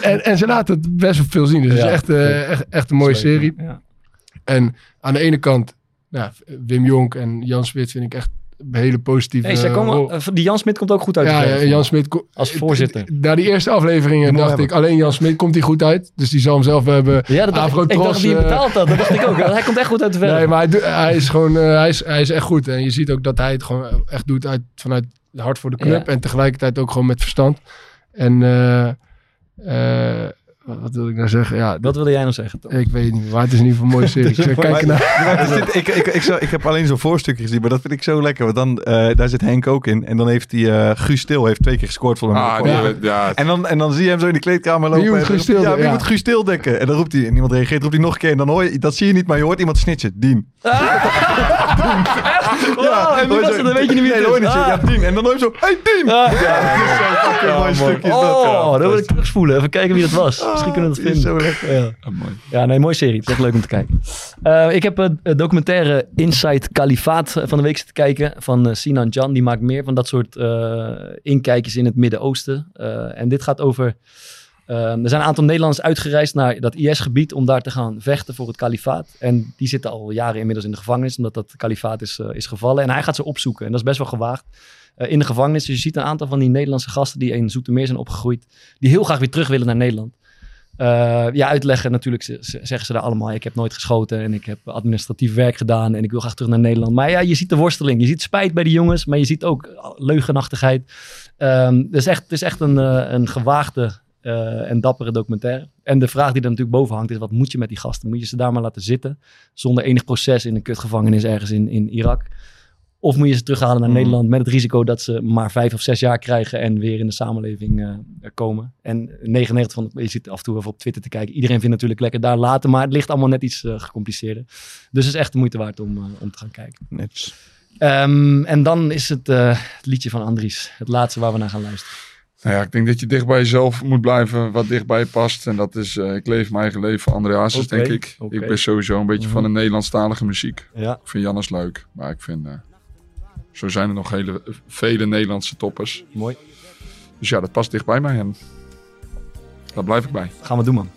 en, en ze laten het best wel veel zien. Dus Ja, het is echt, echt, echt een mooie serie. ja. En aan de ene kant, ja, Wim Jonk en Jan Smit vind ik echt een hele positieve zij komen, eh, die Jan Smit komt ook goed uit. Ja, Jan Smit... Als voorzitter. Na die eerste afleveringen Die dacht hebben. ik, alleen Jan Smit komt hij goed uit. Dus die zal hem zelf hebben. Ja, dat dacht, ik, ik dacht dat hij eh, betaald had. Dat dacht ik ook. Hij komt echt goed uit de verf. Nee, maar hij, hij is gewoon, eh, hij, is, hij is echt goed. En je ziet ook dat hij het gewoon echt doet uit, vanuit het hart voor de club. Ja. En tegelijkertijd ook gewoon met verstand. En eh, eh, wat, wil ik nou zeggen? Ja, Wat wilde jij nou zeggen? Tom? ik weet het niet maar het is in ieder geval een mooie serie. Ik naar... Dit- ik, ik, ik, zou- ik heb alleen zo'n voorstukje gezien, maar dat vind ik zo lekker. Want dan, eh, daar zit Henk ook in. En dan heeft hij, eh Guus Stil heeft twee keer gescoord voor hem. Ah, ja. ja, En dan, en dan zie je hem zo in de kleedkamer lopen. Wie moet Guus roept hij, Til Ja, wie ja. moet Guus dekken? En dan roept hij, en niemand reageert, roept hij nog een keer. En dan hoor je, dat zie je niet, maar je hoort iemand snitchen. Dien. Oh, en wie was het? Dan weet je niet wie Nee, het is. niet zo, Ah. ja, Dien. En dan hoor je zo, hey Dien! Ah. Ja, dat is zo'n fucking mooi stukje. dat. Oh, dan wil ik terugspoelen. Even kijken wie dat was. Misschien kunnen we dat is vinden. zo lekker. Ja. Ah, mooi. Ja, nee, mooie serie. Het is echt leuk om te kijken. Eh, ik heb een documentaire Inside Kalifaat eh, van de week zitten kijken. Van eh, Sinan Jan. Die maakt meer van dat soort eh, inkijkjes in het Midden-Oosten. Eh, en dit gaat over... eh, er zijn een aantal Nederlanders uitgereisd naar dat IS-gebied om daar te gaan vechten voor het kalifaat. En die zitten al jaren inmiddels in de gevangenis, omdat dat kalifaat is, eh, is gevallen. En hij gaat ze opzoeken. En dat is best wel gewaagd. eh, in de gevangenis. Dus je ziet een aantal van die Nederlandse gasten die in Zoetermeer zijn opgegroeid. Die heel graag weer terug willen naar Nederland. Eh, ja, uitleggen natuurlijk ze- ze- zeggen ze daar allemaal. Ik heb nooit geschoten en ik heb administratief werk gedaan en ik wil graag terug naar Nederland. Maar ja, je ziet de worsteling. Je ziet spijt bij de jongens, maar je ziet ook leugenachtigheid. Ehm, het, is echt, het is echt een, eh, een gewaagde eh, en dappere documentaire. En de vraag die er natuurlijk boven hangt is, wat moet je met die gasten? Moet je ze daar maar laten zitten zonder enig proces in een kutgevangenis ergens in, in Irak? Of moet je ze terughalen naar Mhm. Nederland met het risico dat ze maar vijf of zes jaar krijgen en weer in de samenleving eh, komen? En 99 van, je zit af en toe even op Twitter te kijken. Iedereen vindt natuurlijk lekker daar laten, maar het ligt allemaal net iets eh, gecompliceerder. Dus het is echt de moeite waard om, eh, om te gaan kijken. Ehm, en dan is het, het liedje van Andries, het laatste waar we naar gaan luisteren. Nou ja, ik denk dat je dicht bij jezelf moet blijven, wat dichtbij je past. En dat is, ik leef mijn eigen leven, André Hazes, denk ik. Ik ben sowieso een beetje van de Nederlandstalige muziek. Ja. Ik vind Jannes leuk, maar ik vind, zo zijn er nog hele, vele Nederlandse toppers. Mooi. Dus ja, dat past dicht bij mij en daar blijf ik bij. Gaan we doen, man.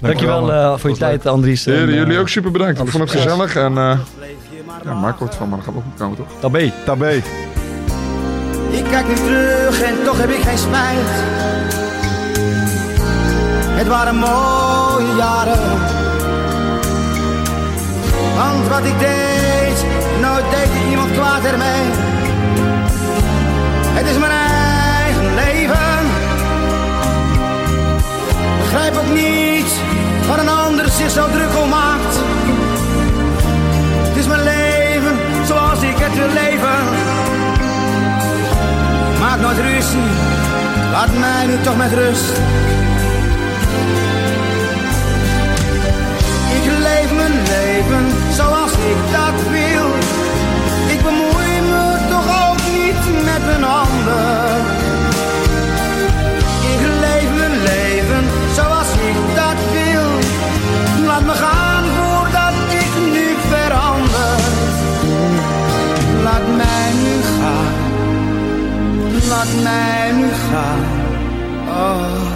Dankjewel eh, voor je tijd, Andries. En, Heren, eh, jullie ook super bedankt. Ik vond het gezellig en eh ja, maak wat van, maar dat gaat ook goed komen, toch? Tabé. Tabé. Ik kijk nu terug en toch heb ik geen spijt. Het waren mooie jaren. Want wat ik deed, nooit deed ik iemand kwaad ermee. Het is mijn eigen leven. Begrijp ook niet wat een ander zich zo druk om maakt. Het is mijn leven zoals ik het wil leven. Maak nooit ruzie, laat mij nu toch met rust. Ik leef mijn leven zoals ik dat wil. Ik leef mijn leven zoals ik dat wil. Laat me gaan voordat ik nu verander. Laat mij nu gaan. Laat mij nu gaan. Oh.